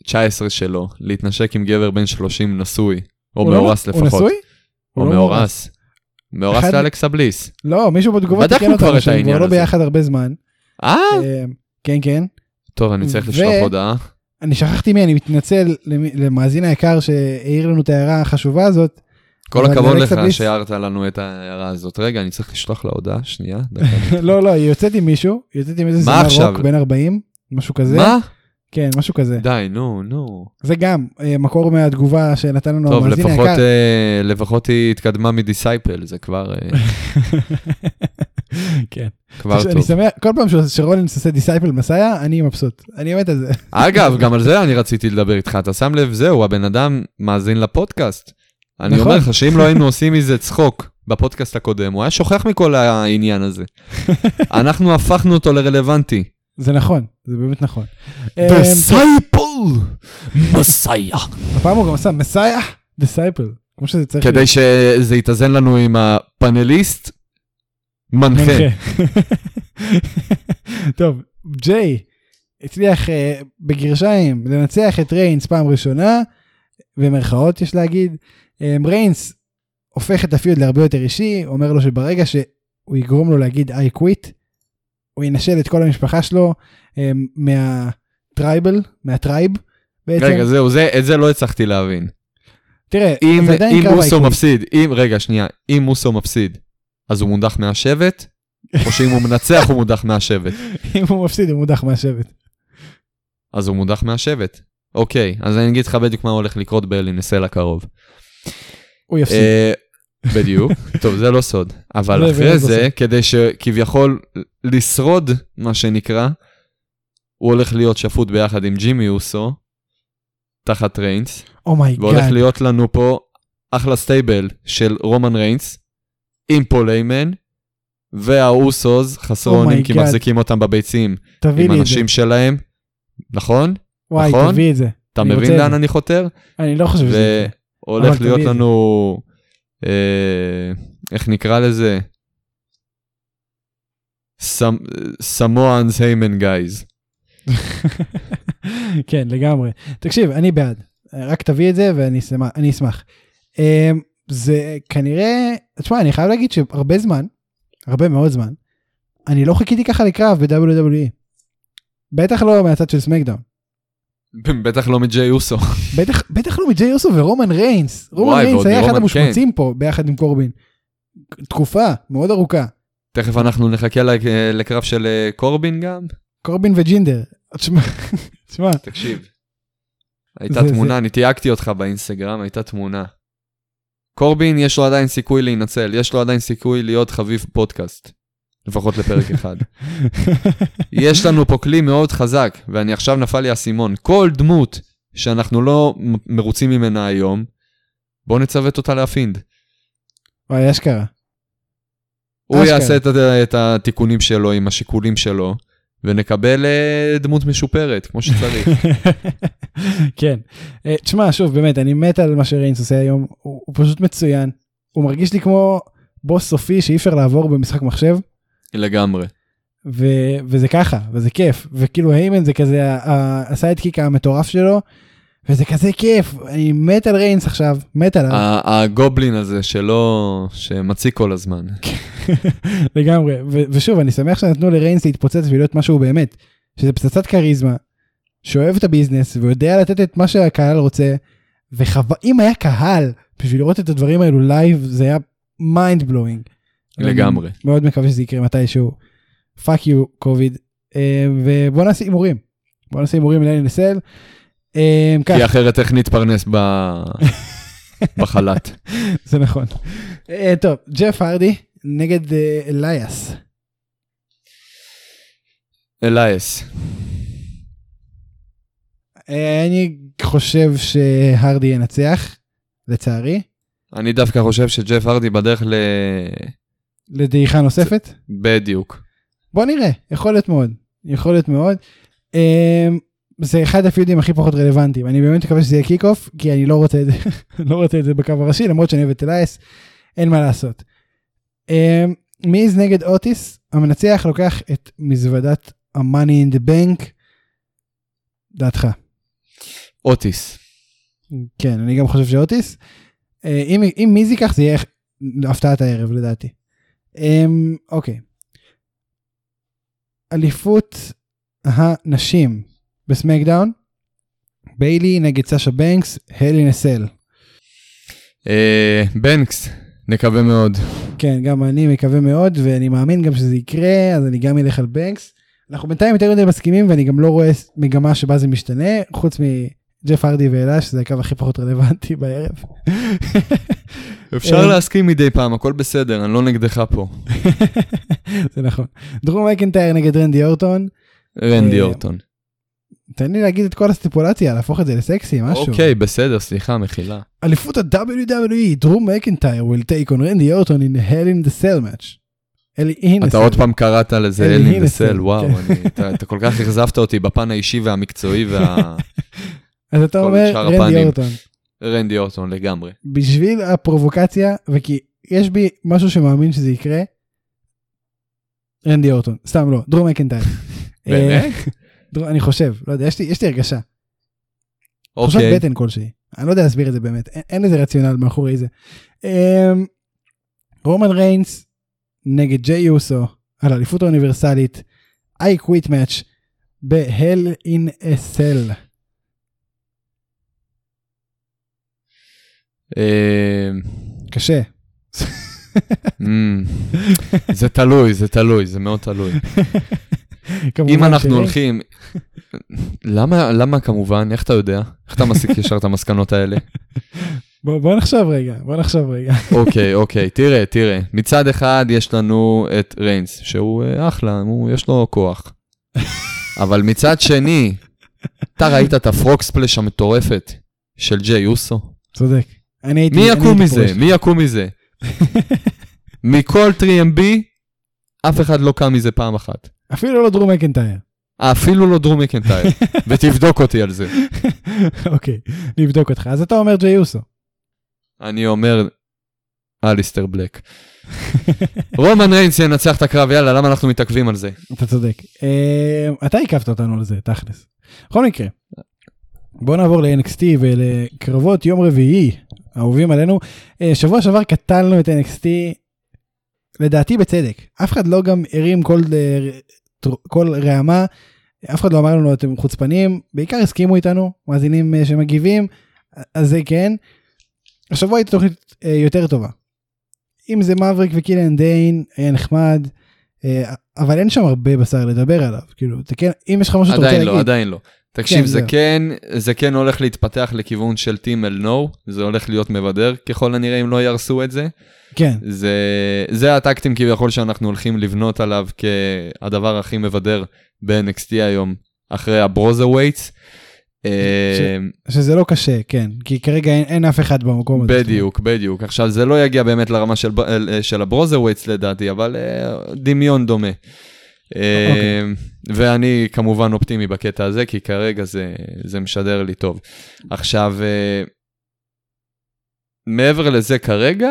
19 שלו להתנשק עם גבר בן 30 נשוי, או הוא לא- מאורס הוא לפחות. נשוי? או הוא לא מאורס. מאורס אחד- לאלכסה בליס. לא מישהו בתגובות בדקנו תיקן אותנו כבר את שהם העניין כבר לא הזה. ביחד הרבה זמן. אה, אה, כן כן. טוב, אני צריך לשלוח הודעה. אני שכחתי מי אני מתנצל למאזין היקר שהעיר לנו את ההערה החשובה הזאת. כל הכבוד לך שהערת לנו את ההערה הזאת. רגע, אני צריך לשלוח לה הודעה, שנייה. לא לא היא יוצאת עם מישהו היא יוצאת עם איזה זמר עכשיו? רוק בן 40 משהו כזה. מה? כן משהו כזה. די, נו, נו. זה גם אה, מקור מהתגובה שנתן לנו טוב, המאזין היקר. אה, לפחות היא התקדמה מדיסייפל, זה כבר אה, כן. כבר אני טוב. שמח כל פעם שרולינס עושה דיסייפל מסאיה אני מבסוט אני מת על זה. אגב, גם על זה אני רציתי לדבר איתך, אתה שם לב, זהו, הבן אדם מאזין לפודקאסט. אני נכון. אומר לך שאם לא היינו עושים מזה צחוק בפודקאסט הקודם, הוא היה שוכח מכל העניין הזה. אנחנו הפכנו אותו לרלוונטי. זה נכון זה באמת נכון. אה, disciple Messiah. הפעם הוא גם עשה Messiah disciple כמו שזה צריך כדי שזה יתאזן לנו עם הפאנליסט, מנחה. מנחה. טוב, ג'יי הצליח אה, בגרשיים לנצח את ריינס פעם ראשונה, במרכאות יש להגיד. אה, ריינס הופך את ה feud להרבה יותר אישי, אומר לו שברגע שהוא יגרום לו להגיד I quit, הוא ינשל את כל המשפחה שלו אה, מה tribal, מה tribe בעצם. רגע, זהו, זה- את זה לא הצלחתי להבין. תראה, אם זה עדיין אם קרב מוסו I quit. מפסיד, אם, רגע, שנייה, אם אוסו מפסיד, אז הוא מודח מהשבט, או שאם הוא מנצח הוא מודח מהשבט? אם הוא מפסיד הוא מודח מהשבט. אז הוא מודח מהשבט. אוקיי, אז אני אגיד לך בדיוק מה הולך לקרות באלינסל הקרוב. הוא יפסיד. אה, בדיוק, טוב זה לא סוד, אבל אחרי לא זה. כדי שכביכול לשרוד, מה שנקרא, הוא הולך להיות שפוט ביחד עם ג'ימי אוסו, תחת ריינס, והולך oh my god. להיות לנו פה אחלה stable של רומן ריינס, עם פול היימן, והאוסוז חסרי Oh אונים כי. מחזיקים אותם בביצים עם. אנשים שלהם, נכון? וואי, נכון? תביא את זה. אתה רוצה מבין את לאן. אני חותר? אני לא חושב שזה... והולך להיות. לנו, אה, איך נקרא לזה? סמואנס היימן גייז. כן, לגמרי. תקשיב, אני בעד. רק תביא את זה ואני אשמח. אני אשמח. אמ, זה כנראה, תשמע, אני חייב להגיד שהרבה זמן, הרבה מאוד זמן, אני לא חיכיתי ככה לקרב ב-WWE. בטח לא מהצד של סמקדאון. בטח לא מג'יי אוסו. בטח, בטח לא מג'יי אוסו ורומן ריינס. רומן וואי, ריינס היה אחד המושמצים פה ביחד עם קורבין. תקופה מאוד ארוכה. תכף אנחנו נחכה לק- לקרב של אה, קורבין גם. קורבין וג'ינדר. תשמע, תשמע, תקשיב. הייתה זה- תמונה, אני תייגתי אותך באינסטגרם, הייתה תמונה. קורבין, יש לו עדיין סיכוי להינצל, יש לו עדיין סיכוי להיות חביב פודקאסט. לפחות לפרק אחד. יש לנו פה כלי מאוד חזק, ואני עכשיו נפל לי האסימון. כל דמות שאנחנו לא מרוצים ממנה היום, בואו נצוות אותה להפינד. וואי, אשכרה. הוא אשכרה. יעשה את, את התיקונים שלו עם השיקולים שלו, ונקבל אה, דמות משופרת, כמו שצריך. כן. אה, תשמע, שוב, באמת, אני מת על מה שריינס עושה היום, הוא, הוא פשוט מצוין. הוא מרגיש לי כמו בוס סופי שאי אפשר לעבור במשחק מחשב, לגמרי. ו, וזה ככה, וזה כיף. וכאילו היימן זה כזה ה sidekick המטורף שלו, וזה כזה כיף. אני מת על ריינס עכשיו, מת עליו. הגובלין הזה שלא, שמציק כל הזמן. לגמרי. ו- ושוב, אני שמח שנתנו לריינס להתפוצץ ולהיות משהו באמת, שזה פצצת כריזמה, שאוהב את ה business ויודע לתת את מה שהקהל רוצה, ואם היה קהל בשביל לראות את הדברים האלו live, זה היה mind blowing. לגמרי. מאוד מקווה שזה יקרה מתישהו. fuck you COVID. ובוא נעשה הימורים. בוא נעשה הימורים ל Hell in a Cell. אה, כי אחרת איך נתפרנס. בחל"ת. זה נכון. אה, טוב, ג'ף הרדי נגד אה, אלייאס. אלייאס. אני חושב שהרדי ינצח, לצערי, אני דווקא חושב שג'ף הרדי בדרך ל... לדעיכה נוספת. בדיוק. בוא נראה, יכול להיות מאוד, יכול להיות מאוד. אה, זה אחד הפיודים הכי פחות רלוונטיים, אני באמת מקווה שזה יהיה kickoff, כי אני לא רוצה את זה, לא רוצה את זה בקו הראשי, למרות שאני אוהב את אלייס, אין מה לעשות. אה, מיז נגד אוטיס, המנצח לוקח את מזוודת ה-money in the bank, דעתך. אוטיס. כן, אני גם חושב שאוטיס. אה, אם, אם מיז ייקח זה יהיה הפתעת הערב לדעתי. אמ, אוקיי. אליפות הנשים בסמקדאון, ביילי נגד סאשה בנקס, הלי נסל. אה, בנקס, נקווה מאוד. כן, גם אני מקווה מאוד, ואני מאמין גם שזה יקרה, אז אני גם אלך על בנקס. אנחנו בינתיים יותר מדי מסכימים, ואני גם לא רואה מגמה שבה זה משתנה, חוץ מג'ף הרדי ואלה, שזה הקו הכי פחות רלוונטי בערב. אפשר אה. להסכים מדי פעם, הכל בסדר, אני לא נגדך פה. זה נכון. דרום מקנטייר נגד רנדי אורטון. רנדי אה, אורטון. תן לי להגיד את כל הסטיפולציה, להפוך את זה לסקסי, משהו. אוקיי, בסדר, סליחה, מחילה. אליפות ה-WWE, דרום מקנטייר will take on רנדי אורטון in hell in the cell match. אלי הנה אתה עוד פעם קראת לזה אלי וסל, וואו, כן. אני- אתה- אתה כל כך אכזבת אותי בפן האישי והמקצועי וה... אז אתה אומר רנדי. אורטון. רנדי אורטון לגמרי. בשביל הפרובוקציה, וכי יש בי משהו שמאמין שזה יקרה, רנדי אורטון. סתם לא, דרום מקנטייר. באמת? אה, אני חושב, לא יודע, יש לי- יש לי הרגשה. תחושת אוקיי. בטן כלשהי. אני לא יודע להסביר את זה באמת, אין, אין איזה רציונל מאחורי זה. אמ, רומן ריינס נגד ג'יי יוסו על האליפות האוניברסלית, I quit match ב-Hell in a Cell. קשה. אמ, זה תלוי, זה תלוי, זה מאוד תלוי. אם אנחנו הולכים... למה, למה כמובן? איך אתה יודע? איך אתה מסיק ישר את המסקנות האלה? בוא, בוא נחשוב רגע, בוא נחשוב רגע. אוקיי, אוקיי, תראה, תראה. מצד אחד יש לנו את ריינס, שהוא אה, אחלה, הוא, יש לו כוח. אבל מצד שני, אתה ראית את הפרוקספלש המטורפת של ג'יי יוסו? צודק. אני הייתי... מי יקום מזה? מי יקום מזה? מכל 3MB, אף אחד לא קם מזה פעם אחת. אפילו לא דרום מקנטייר. אפילו לא דרום מקנטייר. ותבדוק אותי על זה. אוקיי, נבדוק אותך. אז אתה אומר ג'יי יוסו. אני אומר, אליסטר בלק. רומן ריינס ינצח את הקרב, יאללה, למה אנחנו מתעכבים על זה? אתה צודק. אה, אתה עיכבת אותנו על זה, תכלס. בכל מקרה, בוא נעבור ל-NXT ולקרבות יום רביעי, אהובים עלינו. אה, שבוע שעבר קטלנו את NXT, לדעתי בצדק. אף אחד לא גם הרים כל, אה, כל רעמה, אף אחד לא אמר לנו אתם חוצפנים, בעיקר הסכימו איתנו, מאזינים אה, שמגיבים, אז זה כן. השבוע הייתה תוכנית יותר טובה. אם זה מבריק וקילן דיין היה נחמד אבל אין שם הרבה בשר לדבר עליו כאילו אתה כן אם יש לך משהו שאתה רוצה עדיין לא, להגיד. עדיין לא. תקשיב, כן, זה. כן, זה כן הולך להתפתח לכיוון של טים הל נו, זה הולך להיות מבדר ככל הנראה אם לא יהרסו את זה. כן זה, זה הטאג טים כביכול שאנחנו הולכים לבנות עליו כהדבר הכי מבדר ב-NXT היום, אחרי ה-Broserweights. שזה לא קשה כן כי כרגע אין, אין אף אחד במקום הזה. בדיוק, בדיוק. עכשיו, זה לא יגיע באמת לרמה של, של ה-Broserweights לדעתי, אבל אה, דמיון דומה. אה, אוקיי. ואני כמובן אופטימי בקטע הזה, כי כרגע זה, זה משדר לי טוב. עכשיו, אה, מעבר לזה כרגע,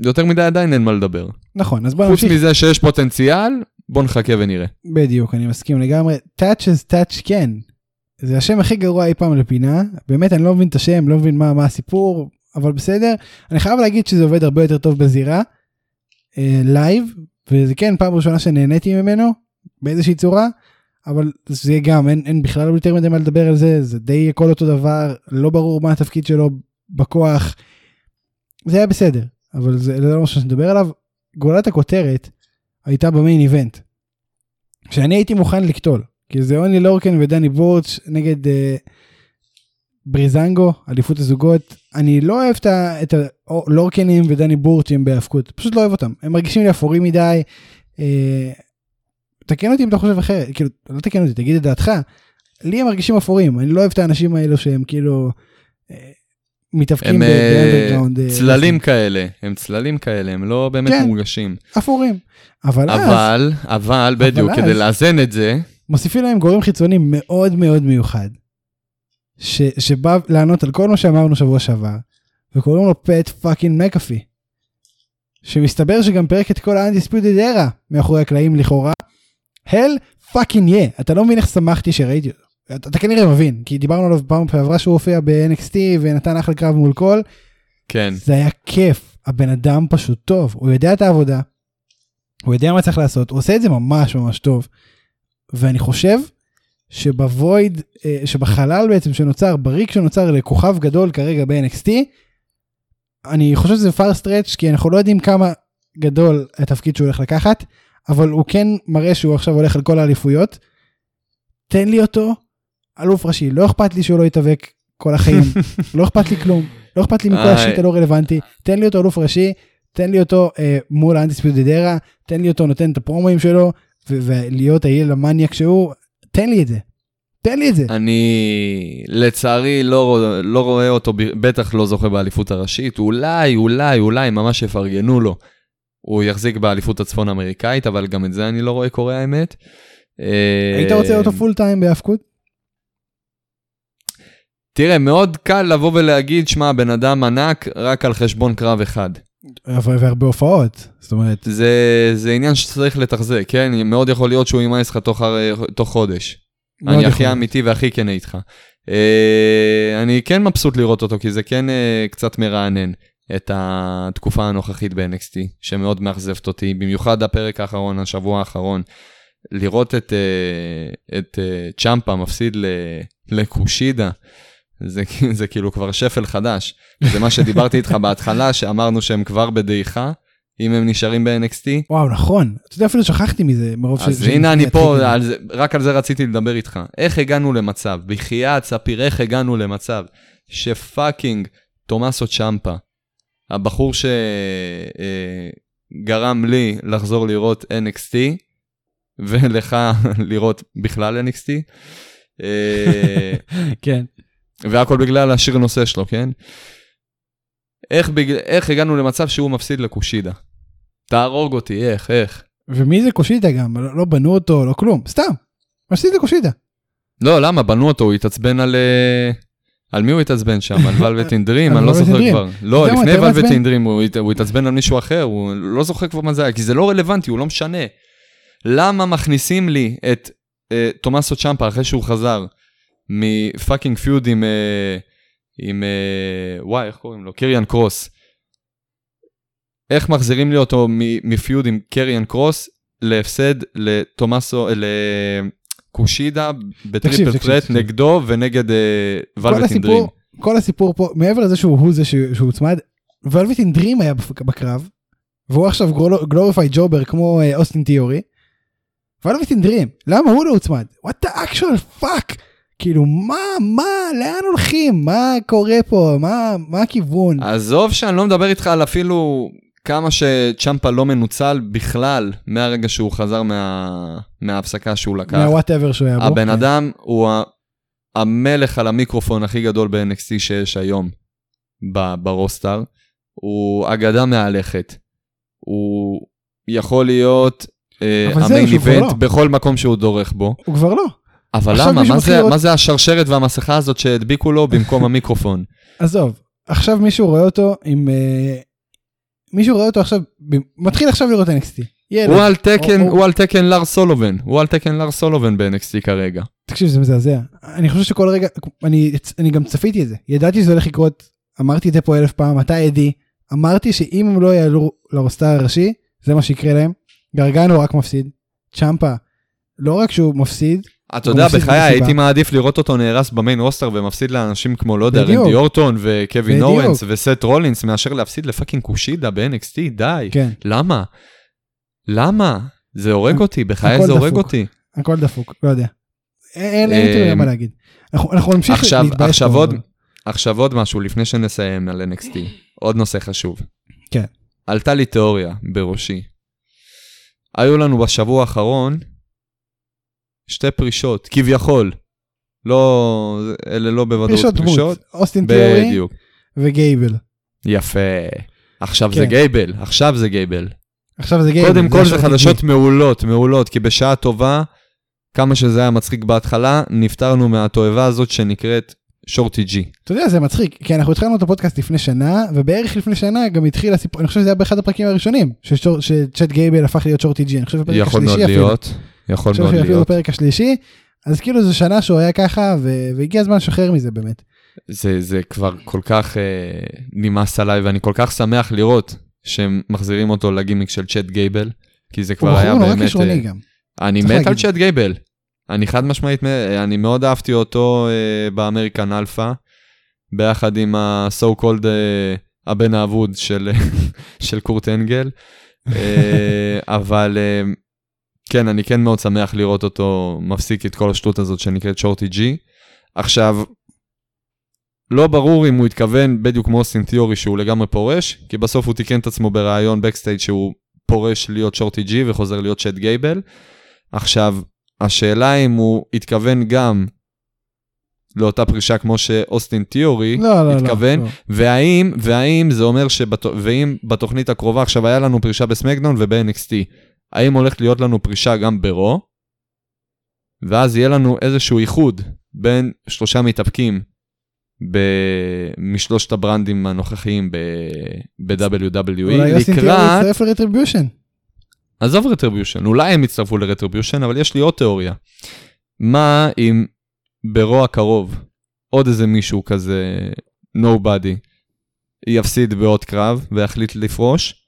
יותר מדי עדיין אין מה לדבר. נכון אז בוא חוץ נמשיך. מזה שיש פוטנציאל, בוא נחכה ונראה. בדיוק אני מסכים לגמרי touch is touch כן. זה השם הכי גרוע אי פעם לפינה באמת אני לא מבין את השם לא מבין מה מה הסיפור אבל בסדר אני חייב להגיד שזה עובד הרבה יותר טוב בזירה אה, live וזה כן פעם ראשונה שנהניתי ממנו באיזושהי צורה אבל זה גם אין, אין בכלל יותר מדי מה לדבר על זה זה די הכל אותו דבר לא ברור מה התפקיד שלו בכוח. זה היה בסדר אבל זה לא משהו שנדבר עליו גולת הכותרת הייתה ב main event. שאני הייתי מוכן לקטול כי זה אוני לורקן ודני ברץ' נגד אה, בריזנגו אליפות הזוגות אני לא אוהב את ה- את הלורקנים ודני בורצ'ים בהאבקות פשוט לא אוהב אותם הם מרגישים לי אפורים מדי. אה, תקן אותי אם אתה חושב אחרת כאילו לא תקן אותי תגיד את דעתך. לי הם מרגישים אפורים אני לא אוהב את האנשים האלו שהם כאילו אה, מתאבקים הם ב- אה, באנדרגראונד, אה, צללים כאלה, הם צללים כאלה, הם לא באמת כן. מורגשים. אפורים. אבל אז אבל, אבל, בדיוק, כדי לאזן את זה, מוסיפים להם גורם חיצוני מאוד מאוד מיוחד. ש, שבא לענות על כל מה שאמרנו שבוע שעבר וקוראים לו פט fucking מקאפי. שמסתבר שגם פירק את כל ה Undisputed Era מאחורי הקלעים לכאורה. hell fucking yeah אתה לא מבין איך שמחתי שראיתי אותו. אתה, אתה כנראה מבין כי דיברנו עליו פעם שעברה שהוא הופיע ב-NXT ונתן אחלה קרב מול כל כן, זה היה כיף הבן אדם פשוט טוב הוא יודע את העבודה. הוא יודע מה צריך לעשות הוא עושה את זה ממש ממש טוב. ואני חושב שבוויד אה, שבחלל בעצם שנוצר בריק שנוצר לכוכב גדול כרגע ב-NXT. אני חושב שזה far stretch כי אנחנו לא יודעים כמה גדול התפקיד שהוא הולך לקחת אבל הוא כן מראה שהוא עכשיו הולך על כל האליפויות. תן לי אותו אלוף ראשי לא אכפת לי שהוא לא יתאבק כל החיים לא אכפת לי כלום לא אכפת לי מכל איי. השיט הלא רלוונטי תן לי אותו אלוף ראשי תן לי אותו אה, מול האנטיספיוטד ארה תן לי אותו נותן את הפרומואים שלו ולהיות הילד המניאק שהוא תן לי את זה. תן לי את זה. אני לצערי לא, לא רואה אותו, בטח לא זוכה באליפות הראשית, אולי, אולי, אולי ממש יפרגנו לו. הוא יחזיק באליפות הצפון אמריקאית, אבל גם את זה אני לא רואה קורה האמת. היית אה, רוצה אותו פול טיים בהאבקות? תראה, מאוד קל לבוא ולהגיד, שמע, בן אדם ענק רק על חשבון קרב אחד. והרבה הופעות. זאת אומרת זה, זה עניין שצריך לתחזק, כן? מאוד יכול להיות שהוא יימאס לך תוך, תוך חודש. אני הכי. אמיתי והכי כן איתך. אה, אני כן מבסוט לראות אותו, כי זה כן אה, קצת מרענן את התקופה הנוכחית ב-NXT, שמאוד מאכזבת אותי, במיוחד הפרק האחרון, השבוע האחרון. לראות את, אה, את אה, צ'מפה מפסיד לקושידה, זה, זה כאילו כבר שפל חדש. זה מה שדיברתי איתך בהתחלה, שאמרנו שהם כבר בדעיכה, אם הם נשארים ב-NXT. וואו נכון אתה יודע אפילו שכחתי מזה מרוב אז ש- הנה אני פה. על זה, רק על זה רציתי לדבר איתך. איך הגענו למצב, בחייאת ספיר, איך הגענו למצב שפאקינג תומאסו צ'מפה, הבחור שגרם לי לחזור לראות NXT, ולך לראות בכלל NXT, אה, כן. והכל בגלל השיר נושא שלו, כן? איך, בגל... איך הגענו למצב שהוא מפסיד לקושידה? תהרוג אותי, איך, איך? ומי זה קושיטה גם לא לא בנו אותו לא כלום סתם. מפסיד לקושיטה. לא, למה? בנו אותו, הוא התעצבן על... אה, על מי הוא התעצבן שם? על ולווטין דרים? על אני לא זוכר. כבר. לא, לפני יותר מעצבן? ולווטין דרים הוא הת- הוא התעצבן על מישהו אחר, הוא לא זוכר כבר מה זה היה, כי זה לא רלוונטי, הוא לא משנה. למה מכניסים לי את אה, תומאסו צ'מפה אחרי שהוא חזר מפאקינג פיוד עם... אה, עם... אה, וואי, איך קוראים לו? קריאן קרוס. איך מחזירים לי אותו מפיוד עם קריאן קרוס להפסד לתומאסו, לקושידה בטריפל פלט תקשיב. נגדו ונגד אה, כל ולווטין דרים. הסיפור כל הסיפור פה מעבר לזה שהוא הוא זה שהוצמד ולווטין דרים היה בקרב. והוא עכשיו glorified jobber כמו אוסטין תיאורי. וולווטין דרים, למה הוא לא הוצמד? what the actual fuck? כאילו מה מה לאן הולכים מה קורה פה מה מה הכיוון עזוב שאני לא מדבר איתך על אפילו כמה שצ'מפה לא מנוצל בכלל מהרגע שהוא חזר מה... מההפסקה שהוא לקח. מה whatever שהוא היה בו. הבן כן. אדם הוא ה- המלך על המיקרופון הכי גדול ב-NXT שיש היום ב- ברוסטר. הוא אגדה מהלכת. הוא יכול להיות אה, המיין איבנט לא. בכל מקום שהוא דורך בו. הוא כבר לא. אבל למה? מה זה, לראות- מה זה השרשרת והמסכה הזאת שהדביקו לו במקום המיקרופון? עזוב עכשיו מישהו רואה אותו עם אה, מישהו רואה אותו עכשיו מתחיל עכשיו לראות NXT. ילד. הוא על תקן, או- הוא על תקן לאר סולובן, הוא על תקן לאר סולובן ב-NXT כרגע. תקשיב זה מזעזע אני חושב שכל רגע אני אני גם צפיתי את זה ידעתי שזה הולך לקרות אמרתי את זה פה אלף פעם אתה עדי אמרתי שאם הם לא יעלו לרוסטר הראשי זה מה שיקרה להם. גרגאנו רק מפסיד. צ'מפה לא רק שהוא מפסיד אתה יודע, מפסיד בחיי. הייתי מעדיף לראות אותו נהרס ב main roster ומפסיד לאנשים כמו, לא יודע. רנדי אורטון וקווין. אוונס וסט רולינס, מאשר להפסיד ל fucking קושידה ב-NXT, די. כן למה? למה? זה הורג אותי, בחיי זה הורג. אותי. הכל דפוק לא יודע. אין יותר אמ, מה להגיד. אנחנו נמשיך אבל- עכשיו עוד משהו לפני שנסיים על NXT, עוד נושא חשוב. כן. עלתה לי תיאוריה בראשי. היו לנו בשבוע האחרון שתי פרישות, כביכול. לא, אלה לא בוודאות פרישות פרישות. דמות אוסטין תיאורי בדיוק. וגייבל. יפה. עכשיו כן. זה גייבל, עכשיו זה גייבל. עכשיו זה גייבל. קודם כל זה חדשות. מעולות, מעולות, כי בשעה טובה, כמה שזה היה מצחיק בהתחלה, נפטרנו מהתועבה הזאת שנקראת שורטי ג'י. אתה יודע זה מצחיק כי אנחנו התחלנו את הפודקאסט לפני שנה ובערך לפני שנה גם התחיל הסיפור אני חושב שזה היה באחד הפרקים הראשונים שצ'אט גייבל הפך להיות שורטי ג'י אני חושב בפרק יכול השלישי מאוד אפילו. להיות, יכול מאוד להיות. בפרק השלישי אז כאילו זו שנה שהוא היה ככה והגיע הזמן לשחרר מזה באמת. זה, זה כבר כל כך אה, נמאס עליי, ואני כל כך שמח לראות שהם מחזירים אותו לגימיק של צ'אט גייבל, כי זה הוא כבר היה בחור נורא באמת... כישרוני אה, גם. אני מת על להגיד. צ'אט גייבל. אני חד משמעית, מ- אני מאוד אהבתי אותו אה, באמריקן אלפא, ביחד עם ה-so called אה, הבן האבוד של, של קורט אנגל. אה, אבל אה, כן, אני כן מאוד שמח לראות אותו מפסיק את כל השטות הזאת שנקראת שורטי ג'י. עכשיו, לא ברור אם הוא התכוון בדיוק כמו אוסטין תיאורי שהוא לגמרי פורש, כי בסוף הוא תיקן את עצמו בריאיון backstage שהוא פורש להיות שורטי ג'י וחוזר להיות צ'אט גייבל. עכשיו, השאלה אם הוא התכוון גם לאותה פרישה כמו שאוסטין תיאורי לא לא לא. התכוון, לא. והאם, והאם זה אומר שבת... ואם בתוכנית הקרובה עכשיו היה לנו פרישה בסמקדאון וב-NXT, האם הולכת להיות לנו פרישה גם ברו? ואז יהיה לנו איזשהו איחוד בין שלושה מתאבקים ב... משלושת הברנדים הנוכחיים ב... ב-WWE אולי לקראת, יצטרף לרטריביושן. עזוב רטריביושן, אולי הם יצטרפו לרטריביושן, אבל יש לי עוד תיאוריה. מה אם ברו הקרוב עוד איזה מישהו כזה nobody יפסיד בעוד קרב ויחליט לפרוש?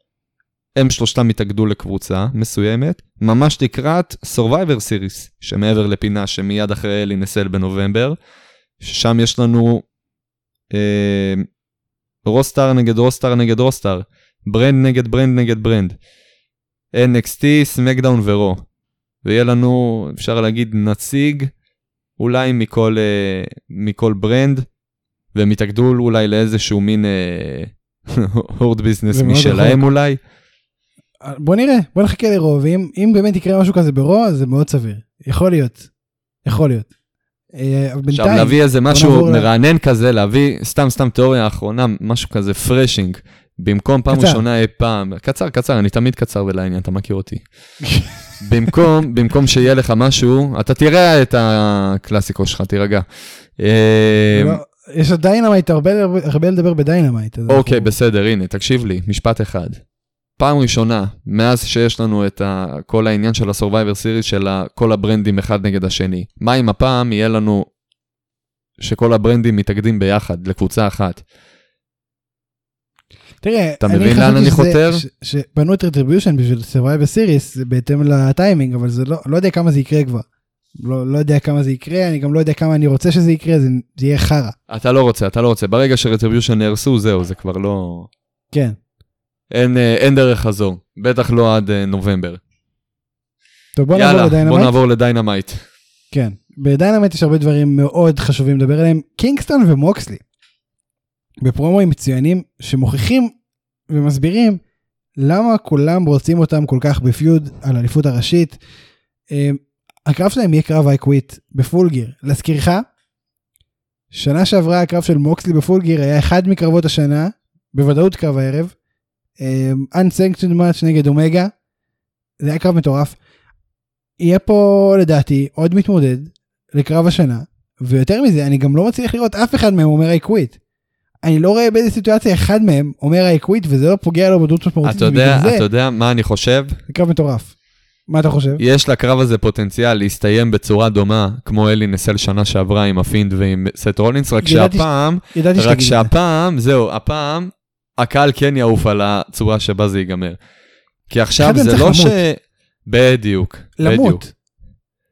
הם שלושתם יתאגדו לקבוצה מסוימת, ממש לקראת Survivor Series, שמעבר לפינה שמיד אחרי הל אין א סל בנובמבר, ששם יש לנו אה, roster נגד roster נגד roster, brand נגד brand נגד brand. NXT, סמקדאון ורו. ויהיה לנו, אפשר להגיד, נציג אולי מכל, אה, מכל brand, והם יתאגדו אולי לאיזשהו מין אה, הרט ביזנס משלהם. אולי. בוא נראה בוא נחכה לרו ואם אם באמת יקרה משהו כזה ברו אז זה מאוד סביר. יכול להיות. יכול להיות. אה, עכשיו להביא איזה משהו מרענן כזה, להביא סתם סתם תיאוריה האחרונה, משהו כזה refreshing, במקום פעם קצר. ראשונה אי פעם, קצר קצר, אני תמיד קצר ולעניין, אתה מכיר אותי. במקום, במקום שיהיה לך משהו, אתה תראה את הקלאסיקו שלך, תירגע. אה, לא, יש עוד דיינמייט הרבה הרבה לדבר בדיינמייט. אוקיי, אנחנו- בסדר, הנה, תקשיב לי, משפט אחד. פעם ראשונה, מאז שיש לנו את ה, כל העניין של ה-Survivor Series של ה, כל הברנדים אחד נגד השני, מה אם הפעם יהיה לנו שכל הברנדים מתאגדים ביחד לקבוצה אחת? תראה, אתה מבין לאן אני חותר? שבנו את רטריביושן בשביל Survivor Series זה בהתאם לטיימינג אבל זה לא לא יודע כמה זה יקרה כבר. לא לא יודע כמה זה יקרה אני גם לא יודע כמה אני רוצה שזה יקרה זה זה יהיה חרא. אתה לא רוצה, אתה לא רוצה. ברגע שרטריביושן נהרסו, זהו, זה כבר לא... כן. אין, אה, אין דרך חזור, בטח לא עד אה, נובמבר. טוב, בוא נעבור יאללה, בוא לדיינמייט. נעבור לדיינמייט. כן, בדיינמייט יש הרבה דברים מאוד חשובים לדבר עליהם. קינגסטון ומוקסלי. בפרומואים מצוינים שמוכיחים ומסבירים למה כולם רוצים אותם כל כך בפיוד על אליפות הראשית. אה, הקרב שלהם יהיה קרב I quit בפול גיר. להזכירך, שנה שעברה הקרב של מוקסלי ב Full Gear היה אחד מקרבות השנה, בוודאות קרב הערב. אה, Unsanctioned match נגד אומגה. זה היה קרב מטורף. יהיה פה לדעתי עוד מתמודד לקרב השנה ויותר מזה אני גם לא מצליח לראות אף אחד מהם אומר I quit. אני לא רואה באיזה סיטואציה אחד מהם אומר I quit וזה לא פוגע לו בדמות משמעותית. אתה יודע, אתה יודע מה אני חושב? זה קרב מטורף. מה אתה חושב? יש לקרב הזה פוטנציאל להסתיים בצורה דומה, כמו Hell in a Cell שנה שעברה עם ה Fiend ועם סט רולינס, רק ידעתי שהפעם, ידעתי רק. שהפעם, זהו, הפעם, הקהל כן יעוף על הצורה שבה זה ייגמר. כי עכשיו זה לא ש... למות. בדיוק, בדיוק.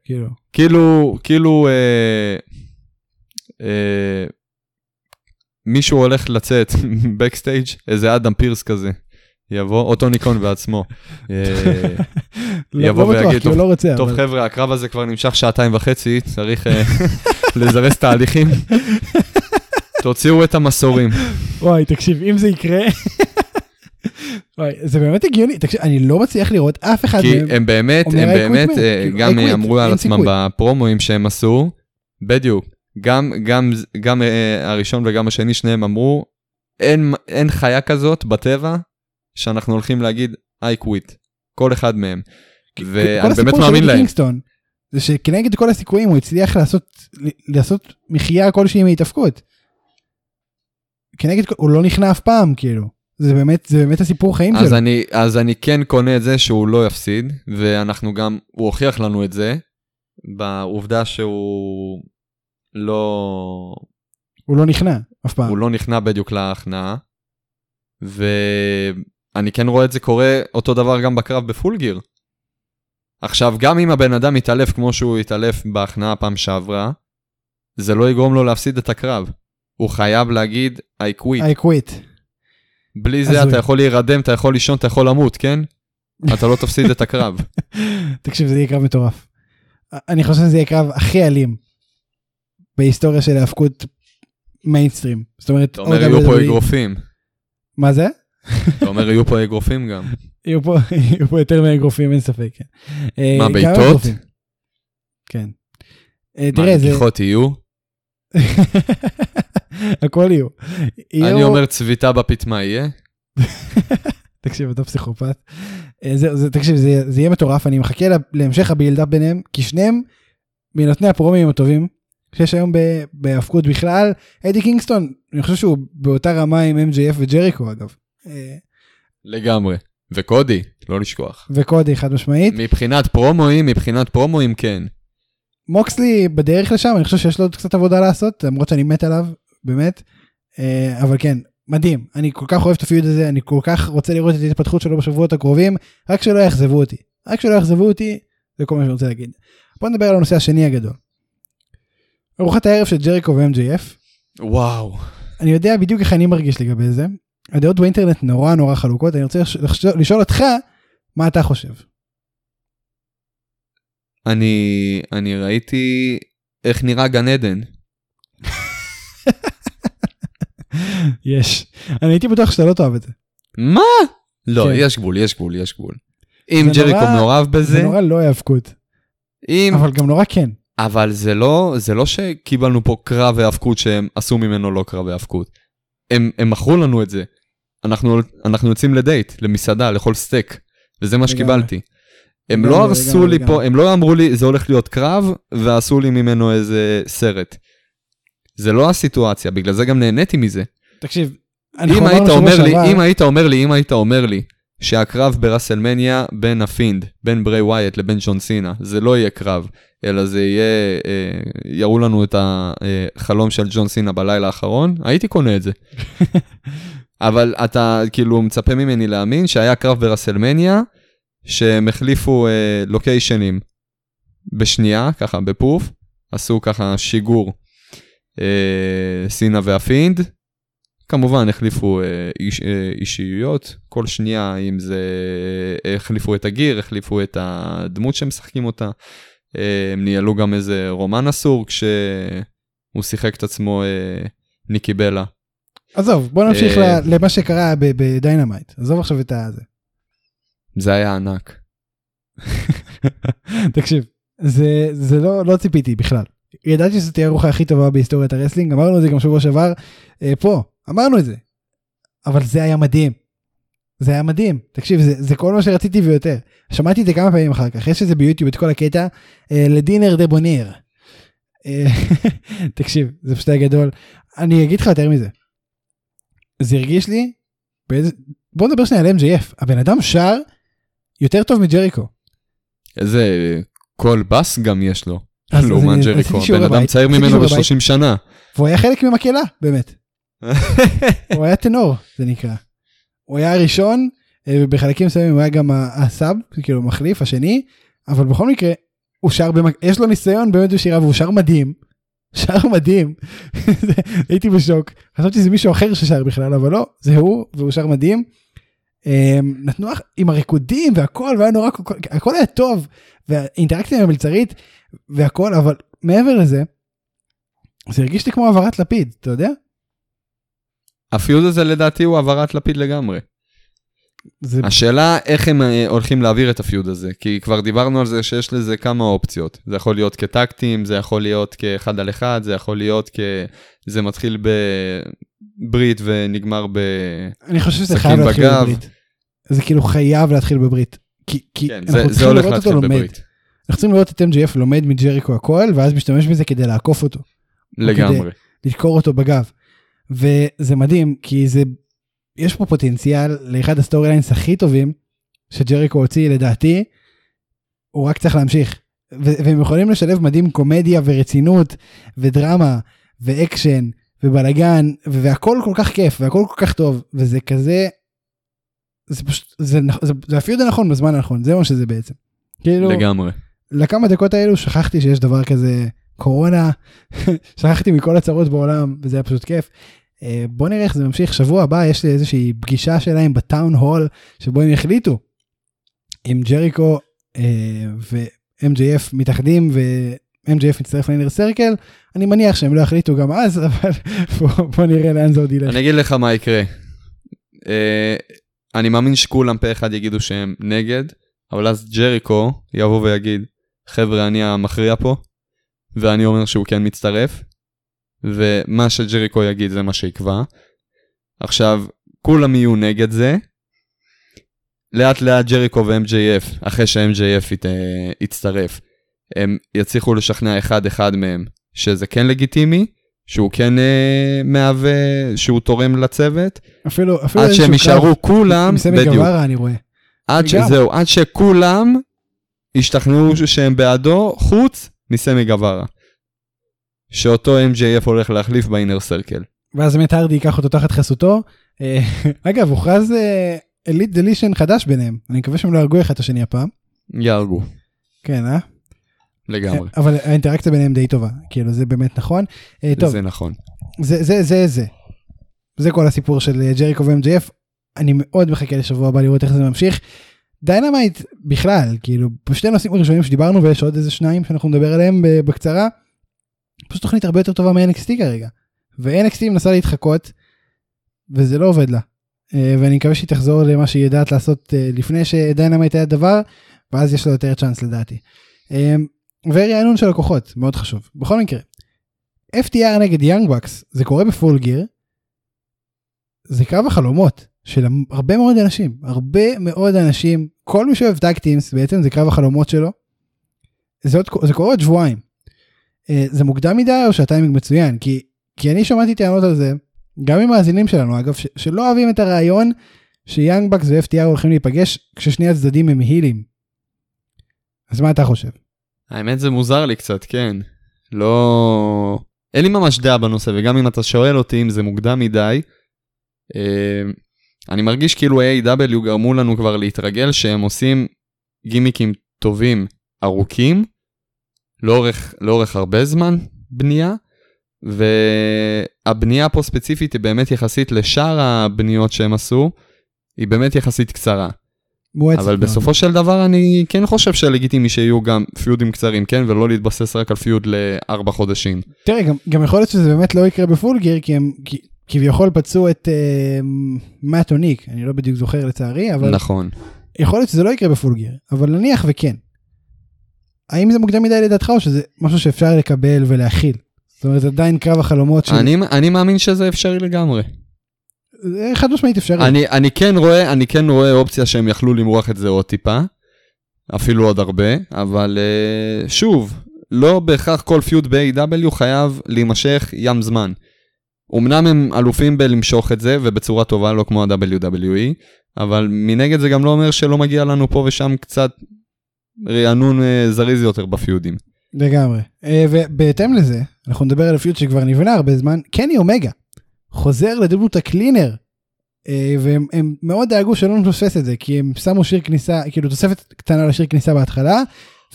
כאילו. כאילו, כאילו, אה, אה, מישהו הולך לצאת בקסטייג', איזה אדם פירס כזה, יבוא, או טוני קון בעצמו. אה, לא יבוא ויגיד, טוב, לא. טוב חבר'ה, הקרב הזה כבר נמשך שעתיים וחצי, צריך אה, לזרז תהליכים. תוציאו את המסורים. וואי תקשיב אם זה יקרה. וואי, זה באמת הגיוני תקשיב אני לא מצליח לראות אף אחד כי מהם. הם באמת, הם "I quit באמת, man", אה, כאילו, גם אמרו על עצמם. בפרומואים שהם עשו, בדיוק, גם, גם, גם אה, הראשון וגם השני, שניהם אמרו, אין, אין חיה כזאת בטבע שאנחנו הולכים להגיד I quit, כל אחד מהם. ואני באמת מאמין להם. קינגסטון זה שכנגד כל הסיכויים הוא הצליח לעשות לעשות מחיה כלשהי מהתאבקות. כנגד הוא לא נכנע אף פעם כאילו זה באמת זה באמת הסיפור חיים אז שלו. אני, אז אני כן קונה את זה שהוא לא יפסיד, ואנחנו גם, הוא הוכיח לנו את זה, בעובדה שהוא לא, הוא לא נכנע אף פעם. הוא לא נכנע בדיוק להכנעה, ואני כן רואה את זה קורה אותו דבר גם בקרב בפול גיר. עכשיו, גם אם הבן אדם יתעלף כמו שהוא התעלף בהכנעה פעם שעברה, זה לא יגרום לו להפסיד את הקרב. הוא חייב להגיד, I quit. I quit. בלי זה. אתה יכול להירדם, אתה יכול לישון, אתה יכול למות, כן? אתה לא תפסיד את הקרב. תקשיב זה יהיה קרב מטורף. אני חושב שזה יהיה קרב הכי אלים בהיסטוריה של ההאבקות מיינסטרים. זאת אומרת, אתה אומר, יהיו. פה אגרופים. מה זה? אתה אומר, יהיו פה אגרופים גם. יהיו פה, יהיו פה יותר מאגרופים אין ספק. כן. אה, מה, בעיטות? כן. אה, מה, תראה זה נגיחות יהיו? הכל יהיו. אני אומר צביטה בפטמה יהיה? תקשיב אתה פסיכופת. אה, זה, זה, תקשיב זה, זה יהיה מטורף אני מחכה לה- להמשך הבילדאפ ביניהם כי שניהם מנותני הפרומים הטובים שיש היום בהאבקות בכלל אדי קינגסטון אני חושב שהוא באותה רמה עם MJF וג'ריקו אגב. אה, לגמרי. וקודי, לא לשכוח. וקודי חד משמעית מבחינת פרומואים, מבחינת פרומואים כן. מוקסלי בדרך לשם אני חושב שיש לו עוד קצת עבודה לעשות למרות שאני מת עליו באמת אה, אבל כן מדהים אני כל כך אוהב את הפיוד הזה אני כל כך רוצה לראות את ההתפתחות שלו בשבועות הקרובים רק שלא יאכזבו אותי רק שלא יאכזבו אותי זה כל מה שאני רוצה להגיד. בוא נדבר על הנושא השני הגדול. ארוחת הערב של ג'ריקו ו-MJF וואו. אני יודע בדיוק איך אני מרגיש לגבי זה הדעות באינטרנט נורא נורא חלוקות אני רוצה לחשוב- לשאול אותך מה אתה חושב. אני, אני ראיתי איך נראה גן עדן. יש אני הייתי בטוח שאתה לא תאהב את זה. מה? לא, כן. יש גבול, יש גבול, יש גבול. אם זה ג'ריקו מעורב זה בזה, נורא לא היאבקות אם... אבל גם נורא כן. אבל זה לא, זה לא שקיבלנו פה קרב היאבקות שהם עשו ממנו לא קרב היאבקות. הם, הם מכרו לנו את זה. אנחנו, אנחנו יוצאים לדייט, למסעדה, לאכול סטייק, וזה מה. שקיבלתי. הם לא הרסו לי פה. הם לא אמרו לי זה הולך להיות קרב, ועשו לי ממנו איזה סרט. זה לא הסיטואציה, בגלל זה גם נהניתי מזה. תקשיב. אם היית אומר לי, אם היית אומר לי, אם היית אומר לי, שהקרב ב WrestleMania בין ה Fiend, בין ברי ווייט לבין ג'ון סינה, זה לא יהיה קרב, אלא זה יהיה, אה, יראו לנו את החלום של ג'ון סינה בלילה האחרון, הייתי קונה את זה. אבל אתה כאילו מצפה ממני להאמין שהיה קרב ב WrestleMania, שהם החליפו אה, לוקיישנים בשנייה, ככה בפוף, עשו ככה שיגור אה, סינה וה Fiend, כמובן החליפו אה, איש, אה, אישיויות, כל שנייה אם זה אה, החליפו את ה gear, החליפו את הדמות שהם משחקים אותה. אה, הם ניהלו גם איזה רומן אסור כשהוא שיחק את עצמו אה, ניקי בלה. עזוב, בוא נמשיך אה, למה שקרה ב Dynamite. עזוב עכשיו את הזה. זה היה ענק. תקשיב, זה, זה לא, לא ציפיתי בכלל. ידעתי שזו תהיה הארוחה הכי טובה בהיסטוריית ה wrestling, אמרנו את זה גם שבוע שעבר, אה, פה, אמרנו את זה. אבל זה היה מדהים. זה היה מדהים. תקשיב, זה, זה כל מה שרציתי ויותר. שמעתי את זה כמה פעמים אחר כך, יש את זה ביוטיוב, את כל הקטע, אה, Le Dinner Debonair. אה, תקשיב, זה פשוט היה גדול. אני אגיד לך יותר מזה. זה הרגיש לי, באיזה... בוא נדבר שנייה על MJF, הבן אדם שר יותר טוב מג'ריקו. איזה קול בס גם יש לו, לעומת אני- ג'ריקו. בן אדם צעיר ממנו שיעורי בית. ב-30 שנה. והוא היה חלק ממקהלה, באמת. הוא היה טנור, זה נקרא. הוא היה הראשון, אה, בחלקים מסוימים הוא היה גם הסאב, כאילו מחליף, השני, אבל בכל מקרה, הוא שר, במק... יש לו ניסיון באמת בשירה והוא שר מדהים. שר מדהים. הייתי בשוק. חשבתי שזה מישהו אחר ששר בכלל, אבל לא, זה הוא, והוא שר מדהים. אה, נתנו עם הריקודים והכל, והיה נורא, הכל היה טוב, והאינטראקציה עם המלצרית והכל, אבל מעבר לזה, זה הרגיש לי כמו העברת לפיד, אתה יודע? הפיוד הזה לדעתי הוא העברת לפיד לגמרי. זה השאלה איך הם אה, הולכים להעביר את הפיוד הזה, כי כבר דיברנו על זה שיש לזה כמה אופציות. זה יכול להיות כטקטים, זה יכול להיות כאחד על אחד, זה יכול להיות כ... זה מתחיל בברית ונגמר ב... אני חושב שזה חייב להתחיל בגב. בברית. זה כאילו חייב להתחיל בברית. כי, כי כן, אנחנו זה, זה צריכים הולך לראות אותו להתחיל לומד. בברית. אנחנו צריכים לראות את MJF לומד מג'ריקו הכל, ואז משתמש בזה כדי לעקוף אותו, לגמרי. לדקור אותו בגב. וזה מדהים, כי זה, יש פה פוטנציאל לאחד ה storylines הכי טובים שג'ריקו הוציא לדעתי, הוא רק צריך להמשיך. והם יכולים לשלב מדהים קומדיה ורצינות ודרמה ואקשן ובלאגן והכל כל כך כיף והכל כל כך טוב וזה כזה. זה פשוט זה, נכ- זה, זה הפיוד הנכון בזמן הנכון זה מה שזה בעצם. כאילו לגמרי. לכמה דקות האלו שכחתי שיש דבר כזה קורונה שכחתי מכל הצרות בעולם וזה היה פשוט כיף. אה, בוא נראה איך זה ממשיך שבוע הבא יש לי איזושהי פגישה שלהם בטאון הול שבו הם יחליטו אם ג'ריקו אה, ו-MJF מתאחדים ו-MJF מצטרף לאינר סרקל אני מניח שהם לא יחליטו גם אז אבל בוא נראה לאן זה עוד ילך. אני אגיד לך מה יקרה. אה, אני מאמין שכולם פה אחד יגידו שהם נגד, אבל אז ג'ריקו יבוא ויגיד, חבר'ה, אני המכריע פה, ואני אומר שהוא כן מצטרף, ומה שג'ריקו יגיד זה מה שיקבע. עכשיו, כולם יהיו נגד זה. לאט לאט ג'ריקו ו-MJF, אחרי ש-MJF ית, אה, יצטרף, הם יצליחו לשכנע אחד אחד מהם שזה כן לגיטימי, שהוא כן אה, מהווה, שהוא תורם לצוות, אפילו אפילו עד שהם יישארו כולם, עם סמי בדיוק, גווארה אני רואה. עד. שזהו, עד שכולם ישתכנעו שהם בעדו, חוץ מסמי גווארה. שאותו MJF הולך להחליף באינר סרקל. ואז באמת הרדי ייקח אותו תחת חסותו. אה, אגב הוכרז Elite Deletion חדש ביניהם אני מקווה שהם לא יהרגו אחד את השני הפעם. יהרגו, כן אה? לגמרי. אבל האינטראקציה ביניהם די טובה כאילו זה באמת נכון. אה, טוב זה נכון. זה זה זה זה. זה כל הסיפור של אה, ג'ריקו ו-MJF. אני מאוד מחכה לשבוע הבא לראות איך זה ממשיך. Dynamite בכלל כאילו בשתי נושאים הראשונים שדיברנו ויש עוד איזה שניים שאנחנו נדבר עליהם בקצרה. פשוט תוכנית הרבה יותר טובה מ-NXT כרגע. ו-NXT מנסה להתחקות וזה לא עובד לה. אה, ואני מקווה שהיא תחזור למה שהיא יודעת לעשות אה, לפני ש Dynamite היה דבר ואז יש לו יותר צ'אנס לדעתי. אה, ורענון של לקוחות מאוד חשוב בכל מקרה. FTR נגד Young Bucks זה קורה ב Full Gear. זה קרב החלומות של הרבה מאוד אנשים הרבה מאוד אנשים כל מי שאוהב tag teams בעצם זה קרב החלומות שלו. זה, עוד, זה קורה עוד שבועיים. אה, זה מוקדם מדי או שהטיימינג מצוין כי כי אני שמעתי טענות על זה גם עם מאזינים שלנו אגב ש, שלא אוהבים את הרעיון שיאנג בקס ו-FTR הולכים להיפגש כששני הצדדים הם הילים. אז מה אתה חושב? האמת זה מוזר לי קצת, כן. לא... אין לי ממש דעה בנושא, וגם אם אתה שואל אותי אם זה מוקדם מדי, אה, אני מרגיש כאילו A.W. גרמו לנו כבר להתרגל שהם עושים גימיקים טובים, ארוכים, לאורך, לאורך הרבה זמן בנייה, והבנייה פה ספציפית היא באמת יחסית לשאר הבניות שהם עשו, היא באמת יחסית קצרה. אבל מאוד. בסופו של דבר אני כן חושב שלגיטימי שיהיו גם פיודים קצרים, כן? ולא להתבסס רק על פיוד לארבע חודשים. תראה, גם, גם יכול להיות שזה באמת לא יקרה בפול גיר, כי הם כי, כביכול פצעו את אה, מאט או ניק, אני לא בדיוק זוכר לצערי, אבל נכון. יכול להיות שזה לא יקרה בפול גיר, אבל נניח וכן. האם זה מוקדם מדי לדעתך או שזה משהו שאפשר לקבל ולהכיל? זאת אומרת, זה עדיין קרב החלומות של... אני, אני מאמין שזה אפשרי לגמרי. זה חד משמעית אפשרי. אני, אני כן רואה, אני כן רואה אופציה שהם יכלו למרוח את זה עוד טיפה, אפילו עוד הרבה, אבל uh, שוב, לא בהכרח כל פיוד ב-AW חייב להימשך ים זמן. אמנם הם אלופים בלמשוך את זה, ובצורה טובה, לא כמו ה-WWE, אבל מנגד זה גם לא אומר שלא מגיע לנו פה ושם קצת רענון uh, זריז יותר בפיודים. לגמרי. אה, ובהתאם לזה, אנחנו נדבר על פיוט שכבר נבנה הרבה זמן, קני אומגה חוזר לדמות הקלינר. אה, והם הם מאוד דאגו שלא נפספס את זה, כי הם שמו שיר כניסה, כאילו תוספת קטנה לשיר כניסה בהתחלה,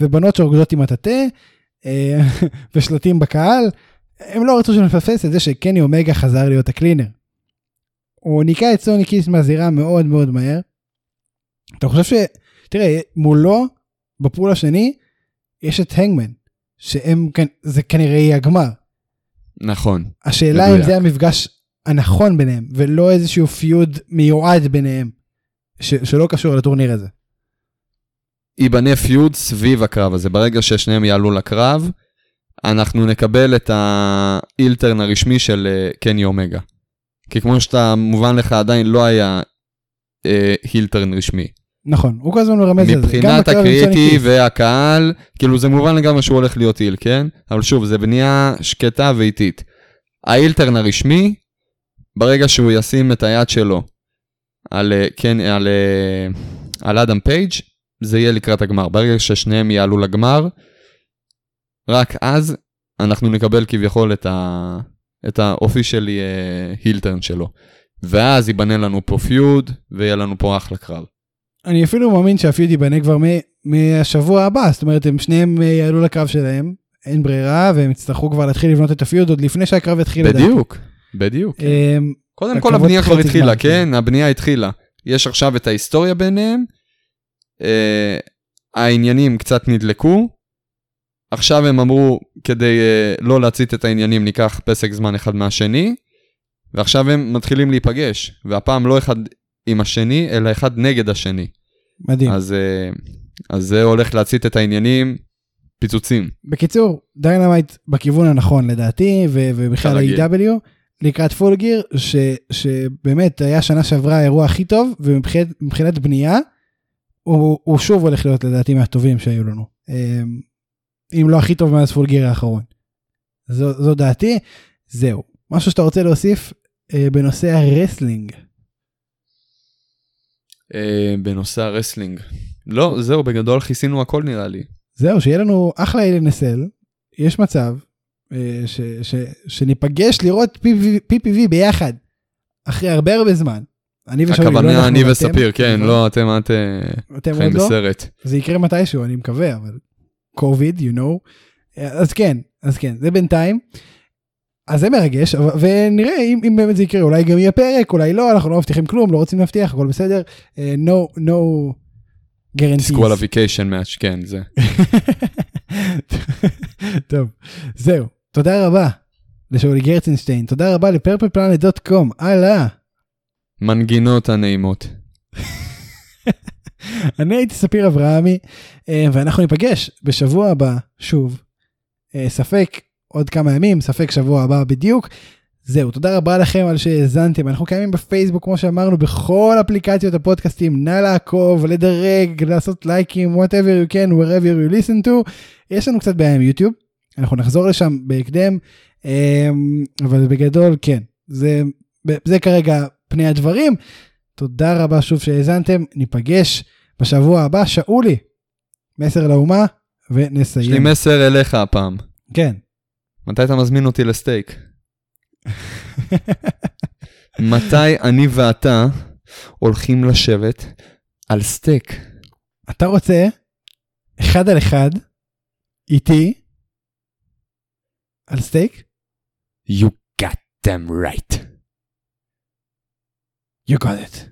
ובנות שרוקדות עם הטאטא, אה, ושלטים בקהל, הם לא רצו שנפספס את זה שקני אומגה חזר להיות הקלינר. הוא ניקה את סוני קיס מהזירה מאוד מאוד מהר. אתה חושב ש... תראה, מולו, בפול השני, יש את הנגמן, שהם, זה כנראה יהיה הגמר. נכון. השאלה אם. זה המפגש הנכון ביניהם, ולא איזשהו פיוד מיועד ביניהם, ש- שלא קשור לטורניר הזה. ייבנה פיוד סביב הקרב הזה. ברגע ששניהם יעלו לקרב, אנחנו נקבל את האילטרן הרשמי של אה, קני אומגה. כי כמו שאתה מובן לך עדיין לא היה אה, הילטרן רשמי. נכון, הוא כל הזמן מרמז על זה. גם מבחינת קיס. והקהל, כאילו זה מובן לגמרי שהוא הולך להיות היל, כן? אבל שוב, זה בנייה שקטה ואיטית. האילטרן הרשמי, ברגע שהוא ישים את היד שלו על, אה, כן, על, אה, על אדם פייג', זה יהיה לקראת הגמר. ברגע ששניהם יעלו לגמר, רק אז אנחנו נקבל כביכול את, ה, את ה officially heel turn שלו. ואז ייבנה לנו פה feud, ויהיה לנו פה אחלה קרב. אני אפילו מאמין שה feud ייבנה כבר מ- מהשבוע הבא, זאת אומרת הם שניהם אה, יעלו לקרב שלהם, אין ברירה, והם יצטרכו כבר להתחיל לבנות את ה feud עוד לפני שהקרב יתחיל. לדעתי. בדיוק, בדיוק. אמ, קודם כל הבנייה כבר התחילה, זמן, כן? הבנייה התחילה. יש עכשיו את ההיסטוריה ביניהם, אה, העניינים קצת נדלקו, עכשיו הם אמרו, כדי אה, לא להצית את העניינים, ניקח פסק זמן אחד מהשני, ועכשיו הם מתחילים להיפגש, והפעם לא אחד עם השני, אלא אחד נגד השני. מדהים. אז, אה, אז זה הולך להצית את העניינים, פיצוצים. בקיצור, Dynamite בכיוון הנכון לדעתי, ו- ובכלל. ה-AEW, לקראת Full Gear, ש- שבאמת היה שנה שעברה האירוע הכי טוב, ומבחינת מבחינת בנייה, הוא, הוא שוב הולך להיות לדעתי מהטובים שהיו לנו. אם לא הכי טוב מאז Full Gear האחרון. זו, זו דעתי, זהו. משהו שאתה רוצה להוסיף אה, בנושא ה wrestling. אה, בנושא ה wrestling. לא, זהו, בגדול כיסינו הכל נראה לי. זהו, שיהיה לנו אחלה LNSL, יש מצב אה, ש, ש, שניפגש לראות PPV ביחד, אחרי הרבה הרבה זמן. אני ושאולי, לא הכוונה אני וספיר, כן, נכון? לא, אתם את אתם חיים לא? בסרט. זה יקרה מתישהו, אני מקווה, אבל קוביד, you know. אז כן, אז כן, זה בינתיים. אז זה מרגש, ונראה אם, אם באמת זה יקרה, אולי גם יהיה פרק, אולי לא, אנחנו לא מבטיחים כלום, לא רוצים להבטיח, הכל בסדר. אה, no, no guarantees. disqualification match, כן, זה. טוב, זהו. תודה רבה לשאולי גרצנשטיין, תודה רבה ל purpleplanet.com, הלאה. מנגינות הנעימות. אני הייתי ספיר אברהמי, אה, ואנחנו ניפגש בשבוע הבא שוב. אה, ספק עוד כמה ימים, ספק שבוע הבא בדיוק. זהו, תודה רבה לכם על שהאזנתם, אנחנו קיימים בפייסבוק כמו שאמרנו בכל אפליקציות הפודקאסטים, נא לעקוב, לדרג, לעשות לייקים, whatever you can, wherever you listen to. יש לנו קצת בעיה עם יוטיוב, אנחנו נחזור לשם בהקדם, אה, אבל בגדול כן, זה, זה כרגע פני הדברים. תודה רבה שוב שהאזנתם, ניפגש בשבוע הבא, שאולי, מסר לאומה, יש לי ונסיים. מסר אליך הפעם. כן. מתי אתה מזמין אותי לסטייק? מתי אני ואתה הולכים לשבת על סטייק? אתה רוצה אחד על אחד איתי על סטייק? You got them right. You got it.